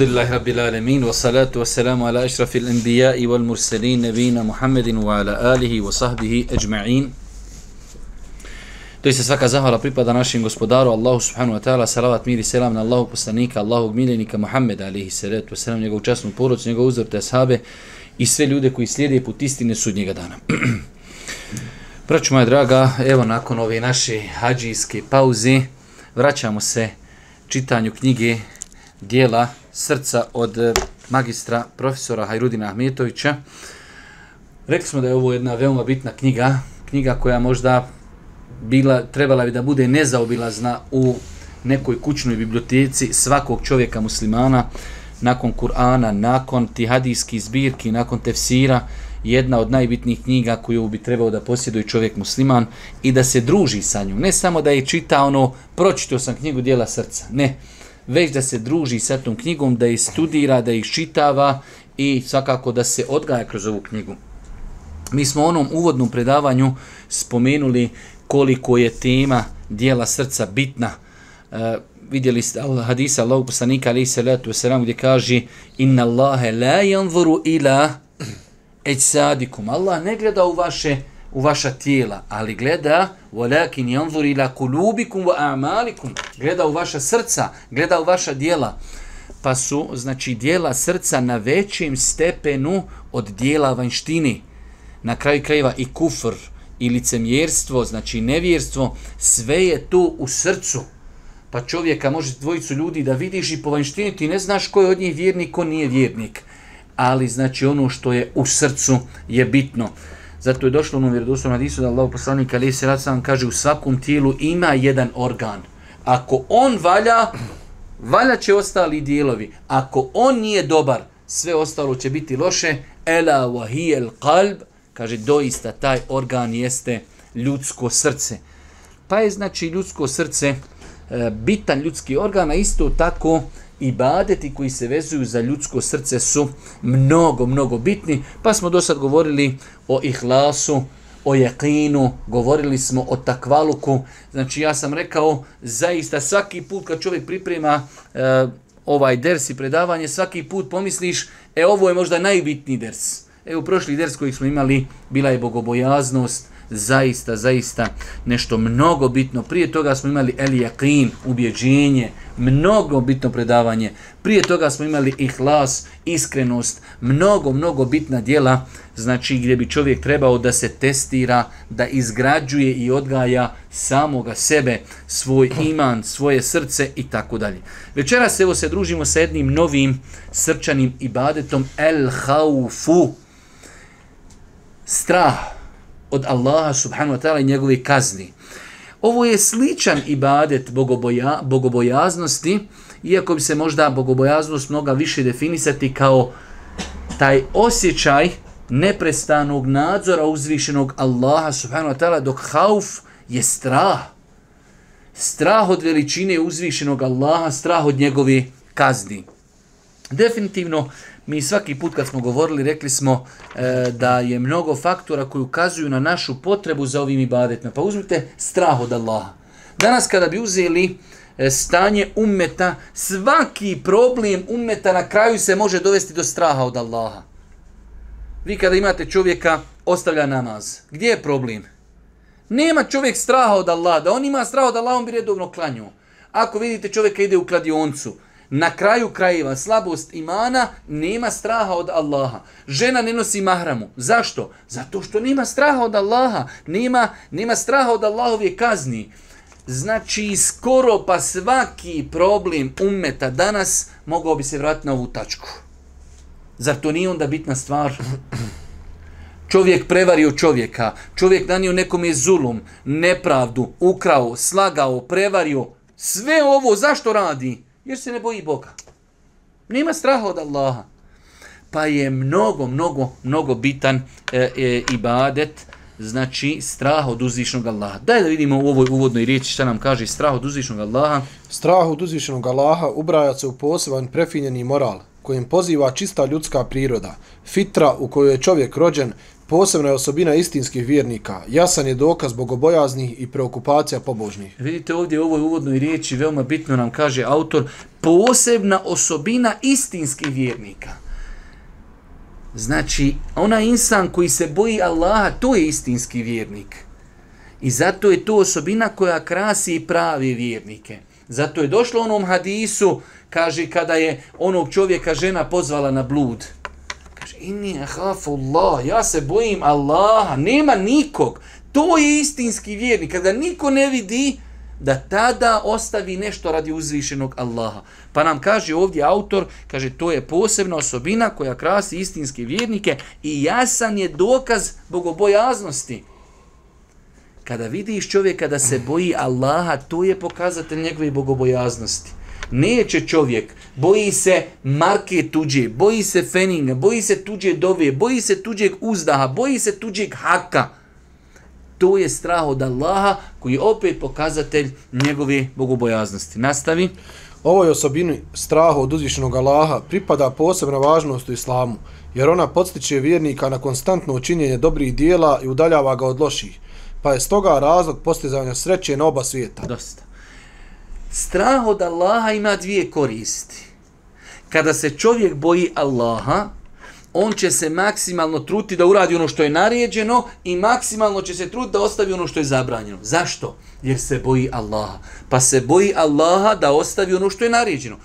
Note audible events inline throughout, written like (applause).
Alhamdulillahi Rabbil Alamin, wa salatu wa salamu ala ašrafil anbiya wal mursalin, nebina Muhammedin wa ala alihi wa sahbihi ajma'in. To jest se svaka zahvala pripada našim gospodaru, Allahu subhanu wa ta'ala, salavat mir i selam na Allahu poslanika, Allahu miljenika Muhammed alihi salatu wa salam, njegovu časnu poruč, njegovu uzor te ashabe i sve ljude koji slijede put istine sudnjega dana. (clears throat) Praću moja draga, evo nakon ove naše hađijske pauze, vraćamo se čitanju knjige dijela srca od eh, magistra profesora Hajrudina Ahmetovića. Rekli smo da je ovo jedna veoma bitna knjiga, knjiga koja možda bila, trebala bi da bude nezaobilazna u nekoj kućnoj biblioteci svakog čovjeka muslimana, nakon Kur'ana, nakon tihadijskih zbirki, nakon tefsira, jedna od najbitnijih knjiga koju bi trebao da posjeduje čovjek musliman i da se druži sa njom. Ne samo da je čita ono, pročitao sam knjigu dijela srca, ne već da se druži sa tom knjigom, da ih studira, da ih čitava i svakako da se odgaja kroz ovu knjigu. Mi smo u onom uvodnom predavanju spomenuli koliko je tema dijela srca bitna. E, vidjeli ste al hadisa Allahog poslanika alaihi salatu wasalam gdje kaže inna Allahe la janvuru ila ećsadikum. Allah ne gleda u vaše u vaša tijela, ali gleda walakin yanzur ila qulubikum wa a'malikum. Gleda u vaša srca, gleda u vaša djela. Pa su znači djela srca na većem stepenu od djela vanštini. Na kraju krajeva i kufr i licemjerstvo, znači nevjerstvo, sve je tu u srcu. Pa čovjeka može dvojicu ljudi da vidiš i po vanštini ti ne znaš ko je od njih vjernik, ko nije vjernik. Ali znači ono što je u srcu je bitno. Zato je došlo u onom vjerodostojnom hadisu da Allah poslanik ali se sam kaže u svakom tijelu ima jedan organ. Ako on valja, valja će ostali dijelovi. Ako on nije dobar, sve ostalo će biti loše. Ela wahijel qalb, kaže doista taj organ jeste ljudsko srce. Pa je znači ljudsko srce e, bitan ljudski organ, a isto tako ibadeti koji se vezuju za ljudsko srce su mnogo, mnogo bitni. Pa smo do sad govorili o ihlasu, o jekinu, govorili smo o takvaluku. Znači ja sam rekao, zaista svaki put kad čovjek priprema e, ovaj ders i predavanje, svaki put pomisliš, e ovo je možda najbitniji ders. Evo prošli ders koji smo imali bila je bogobojaznost, zaista, zaista nešto mnogo bitno. Prije toga smo imali El Yaqin, ubjeđenje, mnogo bitno predavanje. Prije toga smo imali ihlas, iskrenost, mnogo, mnogo bitna dijela, znači gdje bi čovjek trebao da se testira, da izgrađuje i odgaja samoga sebe, svoj iman, svoje srce i tako dalje. Večeras evo se družimo sa jednim novim srčanim ibadetom El Haufu. Strah od Allaha subhanahu wa ta'ala i njegove kazni. Ovo je sličan ibadet bogoboja, bogobojaznosti, iako bi se možda bogobojaznost mnoga više definisati kao taj osjećaj neprestanog nadzora uzvišenog Allaha subhanahu wa ta'ala, dok hauf je strah. Strah od veličine uzvišenog Allaha, strah od njegove kazni. Definitivno, Mi svaki put kad smo govorili, rekli smo e, da je mnogo faktora koji ukazuju na našu potrebu za ovim ibadetima. Pa uzmite strah od Allaha. Danas kada bi uzeli e, stanje ummeta, svaki problem ummeta na kraju se može dovesti do straha od Allaha. Vi kada imate čovjeka, ostavlja namaz. Gdje je problem? Nema čovjek straha od Allaha. Da on ima straha od Allaha, on bi redovno klanju. Ako vidite čovjeka ide u kladioncu, Na kraju krajeva slabost imana nema straha od Allaha. Žena ne nosi mahramu. Zašto? Zato što nema straha od Allaha. Nema, nema straha od Allahove kazni. Znači, skoro pa svaki problem ummeta danas mogao bi se vratiti na ovu tačku. Zar to nije onda bitna stvar? Čovjek prevario čovjeka. Čovjek nanio nekom je zulum, nepravdu, ukrao, slagao, prevario. Sve ovo zašto radi? Jer se ne boji Boga. Nema straha od Allaha. Pa je mnogo, mnogo, mnogo bitan e, e, ibadet, znači strah od uzvišnog Allaha. Daj da vidimo u ovoj uvodnoj riječi šta nam kaže strah od uzvišnog Allaha. Strah od uzvišnog Allaha ubraja se u poseban prefinjeni moral, kojim poziva čista ljudska priroda, fitra u kojoj je čovjek rođen, posebna je osobina istinskih vjernika. Jasan je dokaz bogobojaznih i preokupacija pobožnih. Vidite ovdje u ovoj uvodnoj riječi veoma bitno nam kaže autor posebna osobina istinskih vjernika. Znači, ona insan koji se boji Allaha, to je istinski vjernik. I zato je to osobina koja krasi i pravi vjernike. Zato je došlo onom hadisu, kaže, kada je onog čovjeka žena pozvala na blud. Inni ahafu Allah, ja se bojim Allaha, nema nikog. To je istinski vjernik. Kada niko ne vidi, da tada ostavi nešto radi uzvišenog Allaha. Pa nam kaže ovdje autor, kaže to je posebna osobina koja krasi istinske vjernike i jasan je dokaz bogobojaznosti. Kada vidiš čovjeka da se boji Allaha, to je pokazatelj njegove bogobojaznosti. Neće čovjek, boji se marke tuđe, boji se feninga, boji se tuđe dove, boji se tuđeg uzdaha, boji se tuđeg haka. To je strah od Allaha koji je opet pokazatelj njegove bogobojaznosti. Nastavi. Ovoj osobini strahu od uzvišenog Allaha pripada posebna važnost u islamu, jer ona podstiče vjernika na konstantno učinjenje dobrih dijela i udaljava ga od loših pa je stoga razlog postizanja sreće na oba svijeta. Dosta. Strah od Allaha ima dvije koristi. Kada se čovjek boji Allaha, on će se maksimalno truti da uradi ono što je naređeno i maksimalno će se truditi da ostavi ono što je zabranjeno. Zašto? Jer se boji Allaha. Pa se boji Allaha da ostavi ono što je naređeno.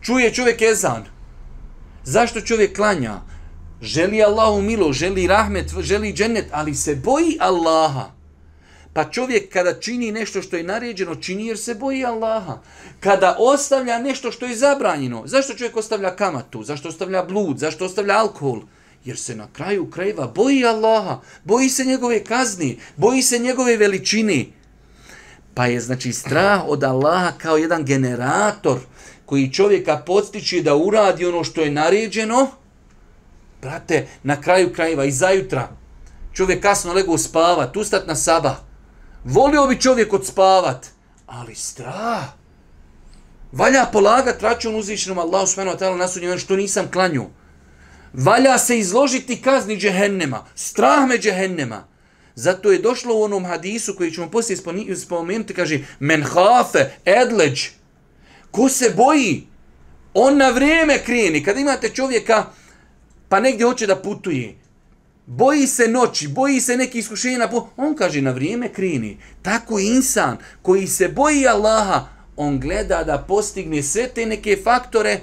Čuje čovjek ezan. Zašto čovjek klanja? Želi Allahu milo, želi rahmet, želi džennet, ali se boji Allaha. Pa čovjek kada čini nešto što je naređeno, čini jer se boji Allaha. Kada ostavlja nešto što je zabranjeno, zašto čovjek ostavlja kamatu, zašto ostavlja blud, zašto ostavlja alkohol? Jer se na kraju krajeva boji Allaha, boji se njegove kazni, boji se njegove veličine. Pa je znači strah od Allaha kao jedan generator koji čovjeka podstiče da uradi ono što je naređeno. Brate, na kraju krajeva i zajutra čovjek kasno lego spava, ustat na sabah, Volio bi čovjek odspavat, ali strah. Valja polagat račun uzvišenom Allahu subhanahu wa ta'ala na sudnjem što nisam klanju. Valja se izložiti kazni džehennema, strah me džehennema. Zato je došlo u onom hadisu koji ćemo poslije spomenuti, kaže, men hafe, edleđ, ko se boji, on na vrijeme kreni. Kada imate čovjeka, pa negdje hoće da putuje, boji se noći, boji se neki iskušenja, on kaže na vrijeme krini. Tako insan koji se boji Allaha, on gleda da postigne sve te neke faktore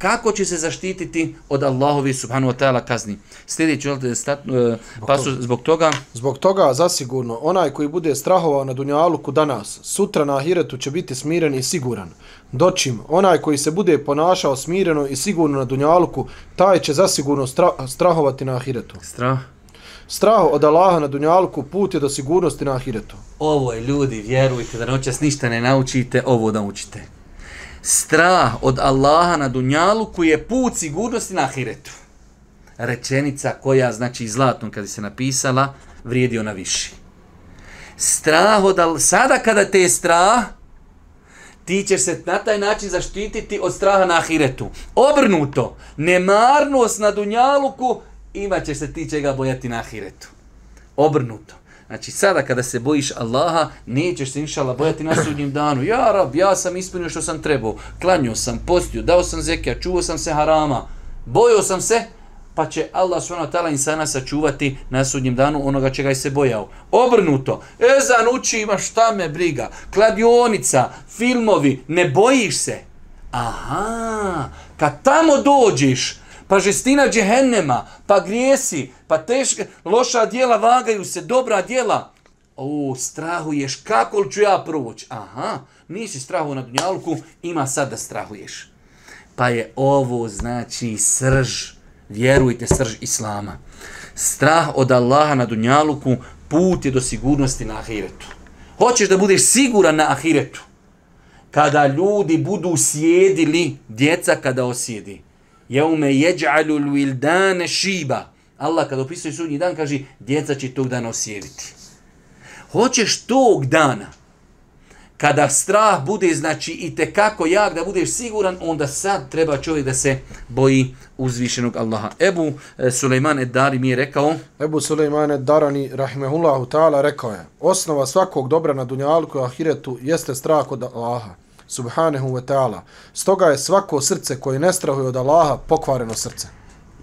kako će se zaštititi od Allahovi subhanu wa ta'ala kazni. Sljedeći želite stat, uh, pasu zbog toga? Zbog toga zasigurno onaj koji bude strahovao na dunjaluku danas, sutra na ahiretu će biti smiren i siguran. Dočim, onaj koji se bude ponašao smireno i sigurno na dunjaluku, taj će zasigurno stra strahovati na ahiretu. Strah? Strah od Allaha na dunjaluku put je do sigurnosti na ahiretu. Ovo je ljudi, vjerujte da noćas ništa ne naučite, ovo da učite strah od Allaha na dunjalu koji je put sigurnosti na ahiretu. Rečenica koja, znači zlatno kada se napisala, vrijedi ona više. Strah od Allaha, sada kada te je strah, ti ćeš se na taj način zaštititi od straha na ahiretu. Obrnuto, nemarnost na dunjaluku, imat ćeš se ti čega bojati na ahiretu. Obrnuto. Znači sada kada se bojiš Allaha, nećeš se inšala bojati na sudnjem danu. Ja rab, ja sam ispunio što sam trebao. Klanio sam, postio, dao sam zekija, čuvao sam se harama. Bojao sam se, pa će Allah subhanahu tala insana sačuvati na sudnjem danu onoga čega je se bojao. Obrnuto, ezan uči ima šta me briga, kladionica, filmovi, ne bojiš se. Aha, kad tamo dođeš, pa žestina džehennema, pa grijesi, pa teška, loša dijela vagaju se, dobra dijela. O, strahuješ, kako li ću ja proći? Aha, nisi strahu na dunjalku, ima sad da strahuješ. Pa je ovo znači srž, vjerujte, srž Islama. Strah od Allaha na dunjaluku put je do sigurnosti na ahiretu. Hoćeš da budeš siguran na ahiretu. Kada ljudi budu sjedili, djeca kada osjedi jeume jeđalu l'wildane šiba. Allah kada opisuje sudnji dan kaže djeca će tog dana osjediti. Hoćeš tog dana kada strah bude, znači, i te kako jak da budeš siguran, onda sad treba čovjek da se boji uzvišenog Allaha. Ebu e, Suleiman Eddari mi je rekao, Ebu Sulejmane Darani, rahimehullahu ta'ala, rekao je, osnova svakog dobra na dunjalku i ahiretu jeste strah od Allaha, subhanahu wa ta'ala. Stoga je svako srce koje ne strahuje od Allaha pokvareno srce.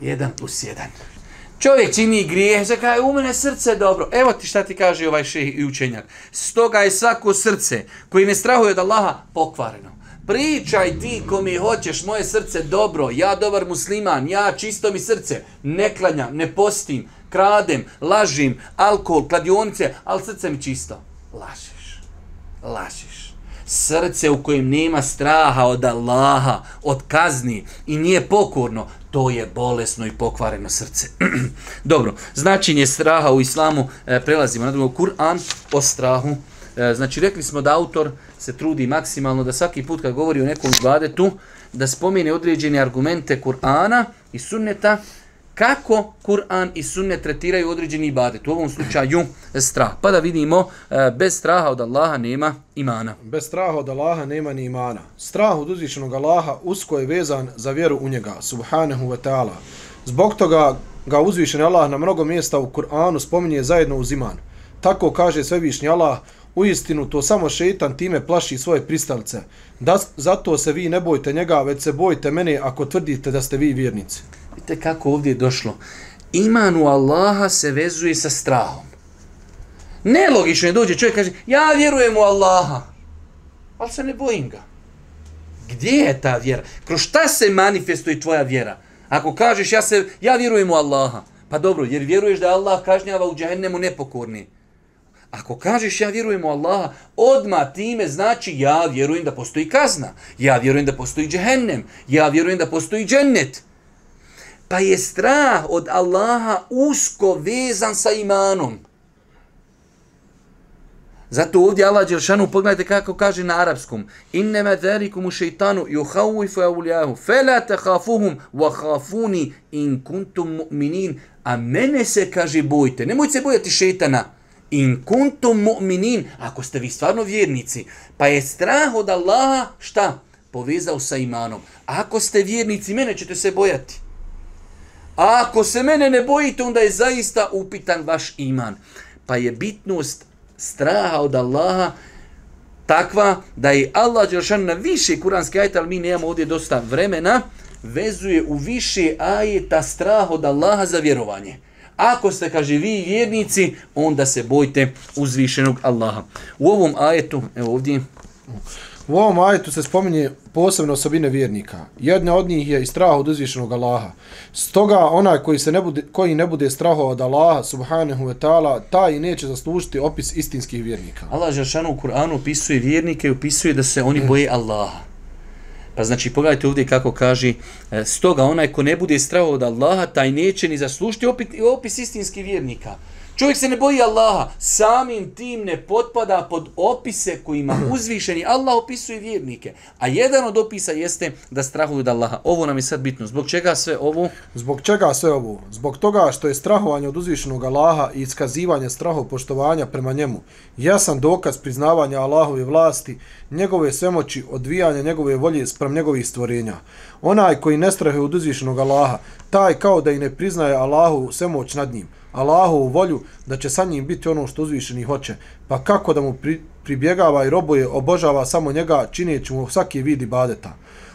jedan plus jedan. Čovjek čini grijeh, zaka je u mene srce dobro. Evo ti šta ti kaže ovaj šeh i učenjak. Stoga je svako srce koji ne strahuje od Allaha pokvareno. Pričaj ti ko mi hoćeš, moje srce dobro, ja dobar musliman, ja čisto mi srce, ne klanjam, ne postim, kradem, lažim, alkohol, kladionice, ali srce mi čisto. Lažeš, lažeš. Srce u kojem nema straha od Allaha, od kazni i nije pokorno, to je bolesno i pokvareno srce. (clears throat) Dobro, značenje straha u islamu, e, prelazimo na drugo, Kur'an o strahu. E, znači, rekli smo da autor se trudi maksimalno da svaki put kad govori o nekom ibadetu, da spomene određene argumente Kur'ana i sunneta, kako Kur'an i sunne tretiraju određeni ibadet, u ovom slučaju strah. Pa da vidimo, e, bez straha od Allaha nema imana. Bez straha od Allaha nema ni imana. Strah od uzvišenog Allaha usko je vezan za vjeru u njega, subhanahu wa ta'ala. Zbog toga ga uzvišeni Allah na mnogo mjesta u Kur'anu spominje zajedno uz iman. Tako kaže svevišnji Allah, u istinu to samo šeitan time plaši svoje pristalice. Da, zato se vi ne bojte njega, već se bojte mene ako tvrdite da ste vi vjernici. Vidite kako ovdje je došlo. Iman u Allaha se vezuje sa strahom. Nelogično je dođe čovjek kaže, ja vjerujem u Allaha, ali se ne bojim ga. Gdje je ta vjera? Kroz šta se manifestuje tvoja vjera? Ako kažeš, ja, se, ja vjerujem u Allaha, pa dobro, jer vjeruješ da Allah kažnjava u džahennemu nepokorni. Ako kažeš ja vjerujem u Allaha, odma time znači ja vjerujem da postoji kazna. Ja vjerujem da postoji džehennem. Ja vjerujem da postoji džennet. Pa je strah od Allaha usko vezan sa imanom. Zato ovdje Allah Đelšanu, pogledajte kako kaže na arapskom. Innema dharikum u šeitanu juhavifu eulijahu, fela takhafuhum wa hafuni in kuntum mu'minin. A mene se kaže bojte. Nemojte se bojati šeitana. In kuntum mu'minin. Ako ste vi stvarno vjernici. Pa je strah od Allaha šta? Povezao sa imanom. Ako ste vjernici, mene ćete se bojati. A ako se mene ne bojite, onda je zaista upitan vaš iman. Pa je bitnost straha od Allaha takva da je Allah Đelšan na više kuranske ajeta, ali mi nemamo ovdje dosta vremena, vezuje u više ajeta strah od Allaha za vjerovanje. Ako ste, kaže, vi vjernici, onda se bojte uzvišenog Allaha. U ovom ajetu, evo ovdje, U ovom ajetu se spominje posebne osobine vjernika. Jedna od njih je i strah od uzvišenog Allaha. Stoga onaj koji, se ne bude, koji ne bude straho od Allaha, subhanahu wa ta'ala, taj neće zaslužiti opis istinskih vjernika. Allah Žešanu u Kur'anu opisuje vjernike i opisuje da se oni boje Allaha. Pa znači, pogledajte ovdje kako kaže, e, stoga onaj ko ne bude straho od Allaha, taj neće ni zaslužiti opis, opis istinskih vjernika. Čovjek se ne boji Allaha, samim tim ne potpada pod opise kojima (clears throat) uzvišeni Allah opisuje vjernike. A jedan od opisa jeste da strahuju od Allaha. Ovo nam je sad bitno. Zbog čega sve ovo? Zbog čega sve ovo? Zbog toga što je strahovanje od uzvišenog Allaha i iskazivanje strahov poštovanja prema njemu jasan dokaz priznavanja Allahove vlasti, njegove svemoći, odvijanja njegove volje sprem njegovih stvorenja. Onaj koji ne strahuje od uzvišenog Allaha, taj kao da i ne priznaje Allahu svemoć nad njim. Allahovu volju da će sa njim biti ono što uzvišeni hoće. Pa kako da mu pri, pribjegava i robuje, obožava samo njega, čineći mu svaki vid ibadeta.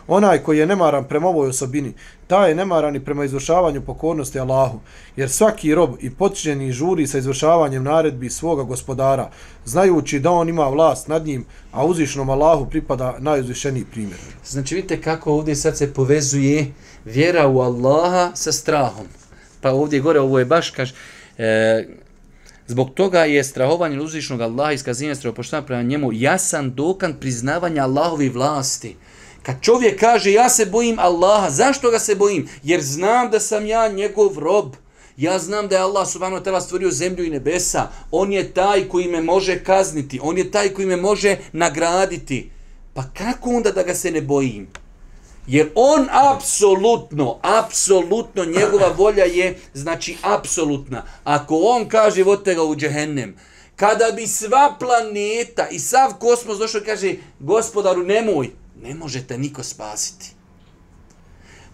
Onaj koji je nemaran prema ovoj osobini, taj je nemaran i prema izvršavanju pokornosti Allahu, jer svaki rob i potičeni žuri sa izvršavanjem naredbi svoga gospodara, znajući da on ima vlast nad njim, a uzvišnom Allahu pripada najuzvišeniji primjer. Znači vidite kako ovdje sad se povezuje vjera u Allaha sa strahom. Pa ovdje gore ovo je baš kaž, e, zbog toga je strahovanje uzvišnog Allaha iskazivanje strahopoštavanja prema njemu jasan dokan priznavanja Allahovi vlasti. Kad čovjek kaže ja se bojim Allaha, zašto ga se bojim? Jer znam da sam ja njegov rob. Ja znam da je Allah subhanahu wa ta'ala stvorio zemlju i nebesa. On je taj koji me može kazniti. On je taj koji me može nagraditi. Pa kako onda da ga se ne bojim? Jer on apsolutno, apsolutno, njegova volja je, znači, apsolutna. Ako on kaže, vodite ga u džehennem, Kada bi sva planeta i sav kosmos došao i kaže, gospodaru, nemoj, ne možete niko spasiti.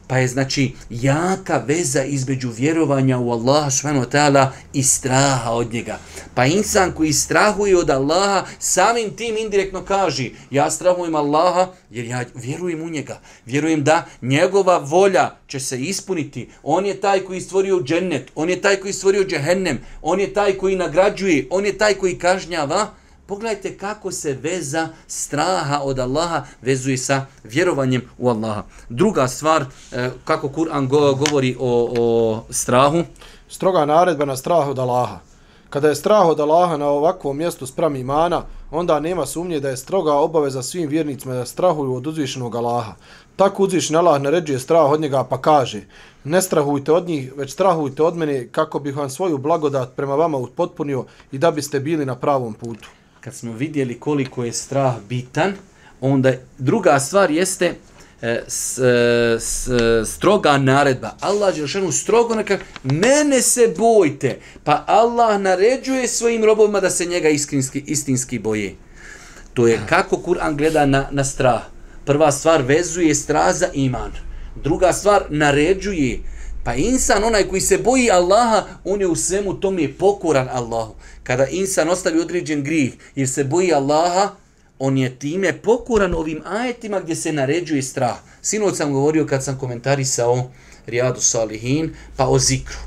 Pa je znači jaka veza između vjerovanja u Allaha subhanahu wa ta'ala i straha od njega. Pa insan koji strahuje od Allaha samim tim indirektno kaže ja strahujem Allaha jer ja vjerujem u njega. Vjerujem da njegova volja će se ispuniti. On je taj koji stvorio džennet, on je taj koji stvorio džehennem, on je taj koji nagrađuje, on je taj koji kažnjava. Pogledajte kako se veza straha od Allaha vezuje sa vjerovanjem u Allaha. Druga stvar, eh, kako Kur'an govori o, o strahu. Stroga naredba na strah od Allaha. Kada je strah od Allaha na ovakvom mjestu sprem imana, onda nema sumnje da je stroga obaveza svim vjernicima da strahuju od uzvišenog Allaha. Tako uzvišen Allah naređuje strah od njega pa kaže ne strahujte od njih, već strahujte od mene kako bih vam svoju blagodat prema vama upotpunio i da biste bili na pravom putu kad smo vidjeli koliko je strah bitan, onda druga stvar jeste e, s, e, s, e, stroga naredba. Allah je šanu strogo neka, mene se bojte. Pa Allah naređuje svojim robovima da se njega istinski, istinski boje. To je kako Kur'an gleda na, na strah. Prva stvar vezuje strah za iman. Druga stvar naređuje Pa insan, onaj koji se boji Allaha, on je u svemu tome pokoran Allahu. Kada insan ostavi određen grih jer se boji Allaha, on je time pokoran ovim ajetima gdje se naređuje strah. Sinoć sam govorio kad sam komentarisao Rijadu Salihin, pa o zikru.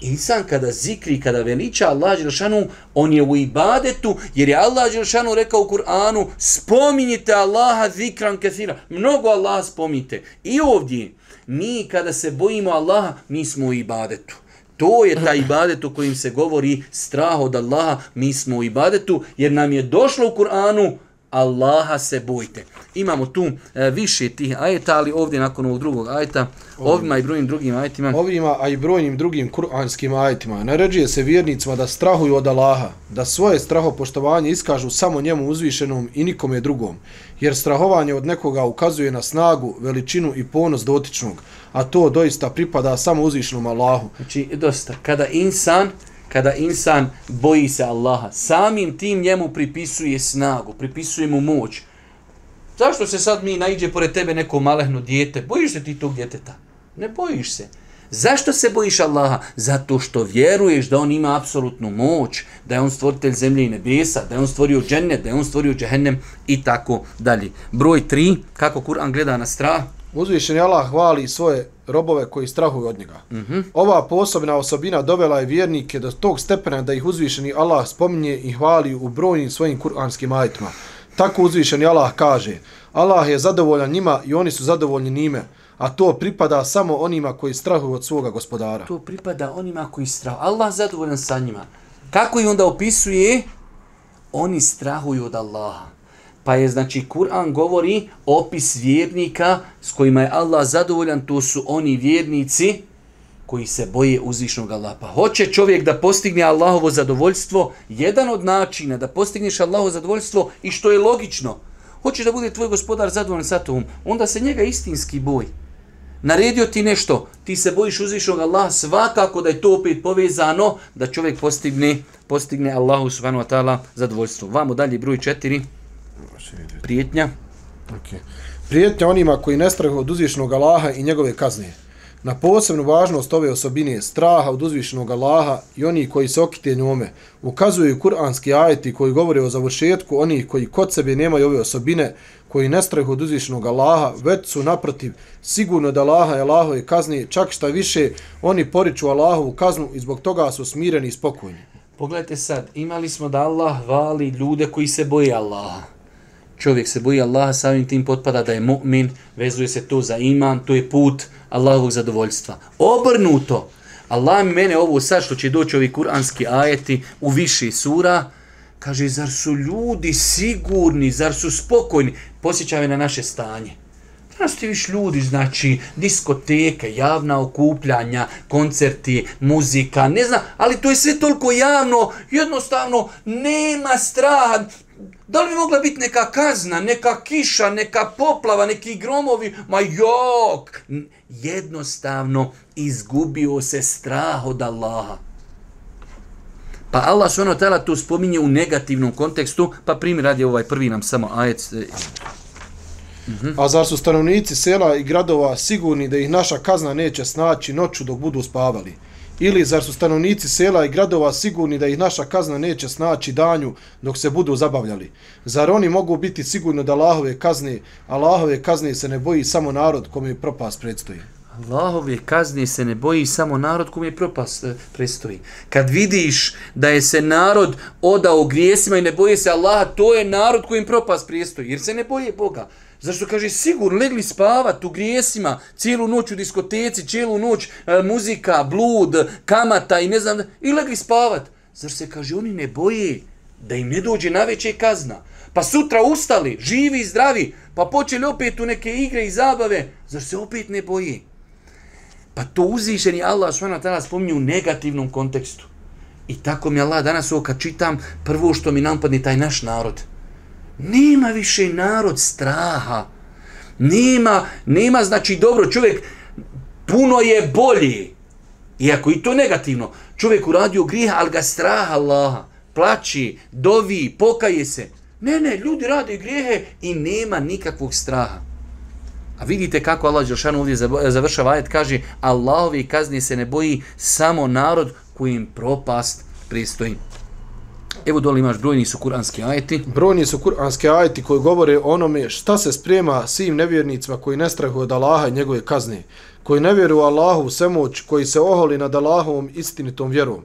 Insan kada zikri, kada veliča Allah Đelšanu, on je u ibadetu, jer je Allah Đelšanu rekao u Kur'anu, spominjite Allaha zikran kathira. Mnogo Allaha spominjite. I ovdje, mi kada se bojimo Allaha, mi smo u ibadetu. To je taj ibadet u kojim se govori strah od Allaha, mi smo u ibadetu, jer nam je došlo u Kur'anu, Allaha se bojte. Imamo tu e, više tih ajeta, ali ovdje nakon ovog drugog ajeta, ovima i brojnim drugim ajetima. Ovima, a i brojnim drugim kuranskim ajetima, naređuje se vjernicima da strahuju od Allaha, da svoje strahopoštovanje iskažu samo njemu uzvišenom i nikome drugom, jer strahovanje od nekoga ukazuje na snagu, veličinu i ponos dotičnog, a to doista pripada samo uzvišenom Allahu. Znači, dosta, kada insan kada insan boji se Allaha, samim tim njemu pripisuje snagu, pripisuje mu moć. Zašto se sad mi najđe pored tebe neko malehno dijete? Bojiš se ti tog djeteta? Ne bojiš se. Zašto se bojiš Allaha? Zato što vjeruješ da on ima apsolutnu moć, da je on stvoritelj zemlje i nebesa, da je on stvorio džennet, da je on stvorio džehennem i tako dalje. Broj 3, kako Kur'an gleda na strah? Uzvišeni Allah hvali svoje robove koji strahuju od njega. Mm -hmm. Ova posebna osobina dovela je vjernike do tog stepena da ih uzvišeni Allah spominje i hvali u brojnim svojim kuranskim ajitima. Tako uzvišeni Allah kaže, Allah je zadovoljan njima i oni su zadovoljni njime, a to pripada samo onima koji strahuju od svoga gospodara. To pripada onima koji strahuju. Allah zadovoljan sa njima. Kako ih onda opisuje? Oni strahuju od Allaha. Pa je znači Kur'an govori opis vjernika s kojima je Allah zadovoljan, to su oni vjernici koji se boje uzvišnog Allaha. Pa hoće čovjek da postigne Allahovo zadovoljstvo, jedan od načina da postigneš Allahovo zadovoljstvo i što je logično, hoće da bude tvoj gospodar zadovoljan sa tom, onda se njega istinski boj. Naredio ti nešto, ti se bojiš uzvišnog Allaha, svakako da je to opet povezano da čovjek postigne, postigne Allahu subhanahu wa ta'ala zadovoljstvo. Vamo dalje broj četiri. Prijetnja. Okay. Prijetnja onima koji ne strahu od uzvišenog Allaha i njegove kazne. Na posebnu važnost ove osobine straha od uzvišenog Allaha i oni koji se okite njome ukazuju kuranski ajeti koji govore o završetku onih koji kod sebe nemaju ove osobine, koji ne strahu od uzvišenog Allaha, već su naprotiv sigurno da Allaha je Allahove kazne, čak šta više oni poriču Allahovu kaznu i zbog toga su smireni i spokojni. Pogledajte sad, imali smo da Allah vali ljude koji se boje Allaha čovjek se boji Allaha, samim tim potpada da je mu'min, vezuje se to za iman, to je put Allahovog zadovoljstva. Obrnuto, Allah mi mene ovo sad što će doći ovi kuranski ajeti u više sura, kaže, zar su ljudi sigurni, zar su spokojni, posjećaju na naše stanje. Znaš ti viš ljudi, znači, diskoteke, javna okupljanja, koncerti, muzika, ne znam, ali to je sve toliko javno, jednostavno, nema straha, Da li bi mogla biti neka kazna, neka kiša, neka poplava, neki gromovi? Ma jok! Jednostavno izgubio se strah od Allaha. Pa Allah subhanahu wa ta'ala to spominje u negativnom kontekstu, pa primjer radi ovaj prvi nam samo ajet. E, mhm. A zar su stanovnici sela i gradova sigurni da ih naša kazna neće snaći noću dok budu spavali? Ili zar su stanovnici sela i gradova sigurni da ih naša kazna neće snaći danju dok se budu zabavljali? Zar oni mogu biti sigurni da Allahove kazne, Allahove kazne se ne boji samo narod kome je propast predstoji? Allahove kazne se ne boji samo narod kom je propast eh, prestoji. Kad vidiš da je se narod odao grijesima i ne boje se Allaha, to je narod kojim propast prestoji, jer se ne boje Boga. Zašto kaže sigurno legli spavat u grijesima, cijelu noć u diskoteci, cijelu noć e, muzika, blud, kamata i ne znam da, i legli spavat. Zašto se kaže oni ne boje da im ne dođe na veće kazna. Pa sutra ustali, živi i zdravi, pa počeli opet u neke igre i zabave, zašto se opet ne boje? Pa to uzvišeni Allah subhanahu wa spominje u negativnom kontekstu. I tako mi Allah danas ovo kad čitam, prvo što mi nampadne taj naš narod. Nema više narod straha. Nema, nema znači dobro čovjek, puno je bolji. Iako i to negativno. Čovjek uradio grijeha, ali ga straha Allaha. Plači, dovi, pokaje se. Ne, ne, ljudi rade grijehe i nema nikakvog straha. A vidite kako Allah Đelšanu ovdje završava ajet, kaže Allahovi kazni se ne boji samo narod kojim propast pristoji. Evo dole imaš brojni su kuranski ajeti. Brojni su kuranski ajeti koji govore o onome šta se sprema svim nevjernicima koji ne strahuju od Allaha i njegove kazne, koji ne vjeruju Allahu u svemoć, koji se oholi nad Allahovom istinitom vjerom.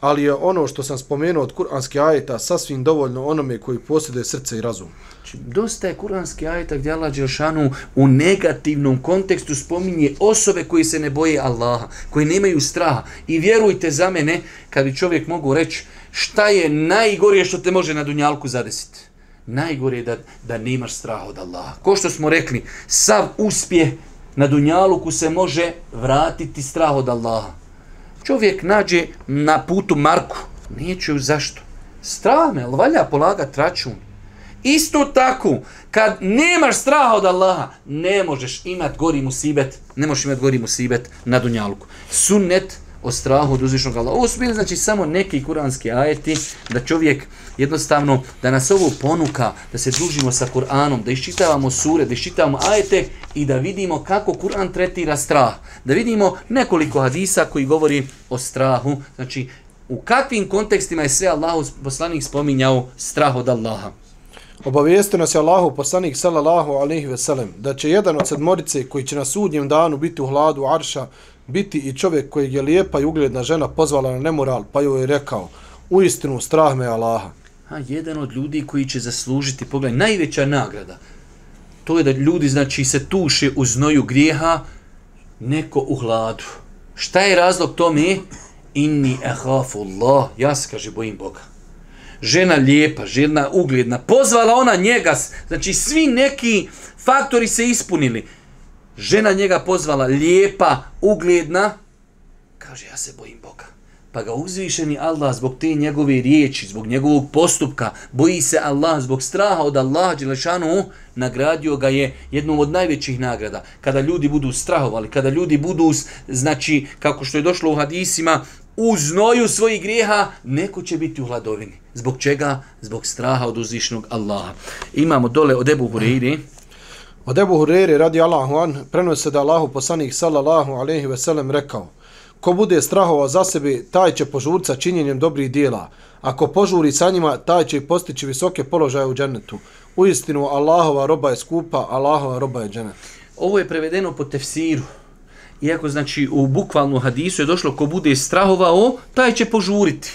Ali je ono što sam spomenuo od kuranskih ajeta sasvim dovoljno onome koji posjeduje srce i razum. Znači, dosta je kuranski ajeta gdje Allah Đelšanu u negativnom kontekstu spominje osobe koji se ne boje Allaha, koji nemaju straha. I vjerujte za mene, kad bi čovjek mogu reći šta je najgorije što te može na dunjalku zadesiti. Najgore je da, da nemaš straha od Allaha. Ko što smo rekli, sav uspjeh na dunjaluku se može vratiti strah od Allaha. Čovjek nađe na putu Marku, neće zašto. Strame, ali valja polagat račun. Isto tako, kad nemaš straha od Allaha, ne možeš imat gori musibet, ne možeš imat gori musibet na dunjaluku. Sunnet o strahu od uzvišnog Allaha. Ovo su bili znači samo neki kuranski ajeti da čovjek jednostavno, da nas ovo ponuka, da se družimo sa Kur'anom, da iščitavamo sure, da iščitavamo ajete i da vidimo kako Kur'an tretira strah. Da vidimo nekoliko hadisa koji govori o strahu, znači u kakvim kontekstima je sve Allahu poslanik spominjao strah od Allaha. Obavijestio nas je Allahu poslanik sallallahu alejhi ve sellem da će jedan od sedmorice koji će na sudnjem danu biti u hladu arša biti i čovjek kojeg je lijepa i ugledna žena pozvala na nemoral pa joj je rekao u istinu strah me Allaha. A jedan od ljudi koji će zaslužiti, pogledaj, najveća nagrada, to je da ljudi, znači, se tuše u znoju grijeha, neko u hladu. Šta je razlog tome? Inni ehafu Allah, ja se, kaže, bojim Boga. Žena lijepa, žena ugledna, pozvala ona njega, znači svi neki faktori se ispunili. Žena njega pozvala lijepa, ugledna, kaže, ja se bojim Boga. Pa ga uzvišeni Allah zbog te njegove riječi, zbog njegovog postupka, boji se Allah zbog straha od Allaha Đelešanu, nagradio ga je jednom od najvećih nagrada. Kada ljudi budu strahovali, kada ljudi budu, znači, kako što je došlo u hadisima, u znoju svojih grijeha, neko će biti u hladovini. Zbog čega? Zbog straha od uzvišenog Allaha. Imamo dole od Ebu Hureyri, Od Ebu Hureyri radi Allahu an, prenose da Allahu poslanik sallallahu alaihi ve sellem rekao Ko bude strahovao za sebe, taj će požuriti sa činjenjem dobrih dijela. Ako požuri sa njima, taj će postići visoke položaje u džennetu. Uistinu, Allahova roba je skupa, Allahova roba je džennet. Ovo je prevedeno po tefsiru. Iako znači u bukvalnu hadisu je došlo ko bude strahovao, taj će požuriti.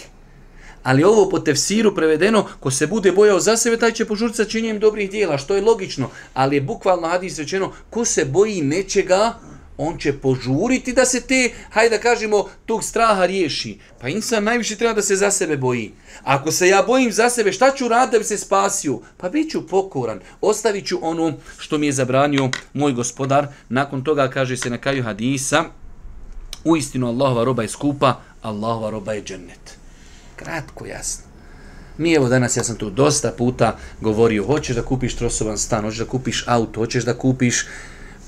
Ali ovo po tefsiru prevedeno, ko se bude bojao za sebe, taj će požuriti sa činjenjem dobrih dijela, što je logično. Ali je bukvalno hadis rečeno, ko se boji nečega, on će požuriti da se te, hajde da kažemo, tog straha riješi. Pa insan najviše treba da se za sebe boji. Ako se ja bojim za sebe, šta ću raditi da bi se spasio? Pa bit ću pokoran. Ostavit ću ono što mi je zabranio moj gospodar. Nakon toga kaže se na kraju hadisa, u istinu Allahova roba je skupa, Allahova roba je džennet. Kratko, jasno. Mi evo danas, ja sam tu dosta puta govorio, hoćeš da kupiš trosovan stan, hoćeš da kupiš auto, hoćeš da kupiš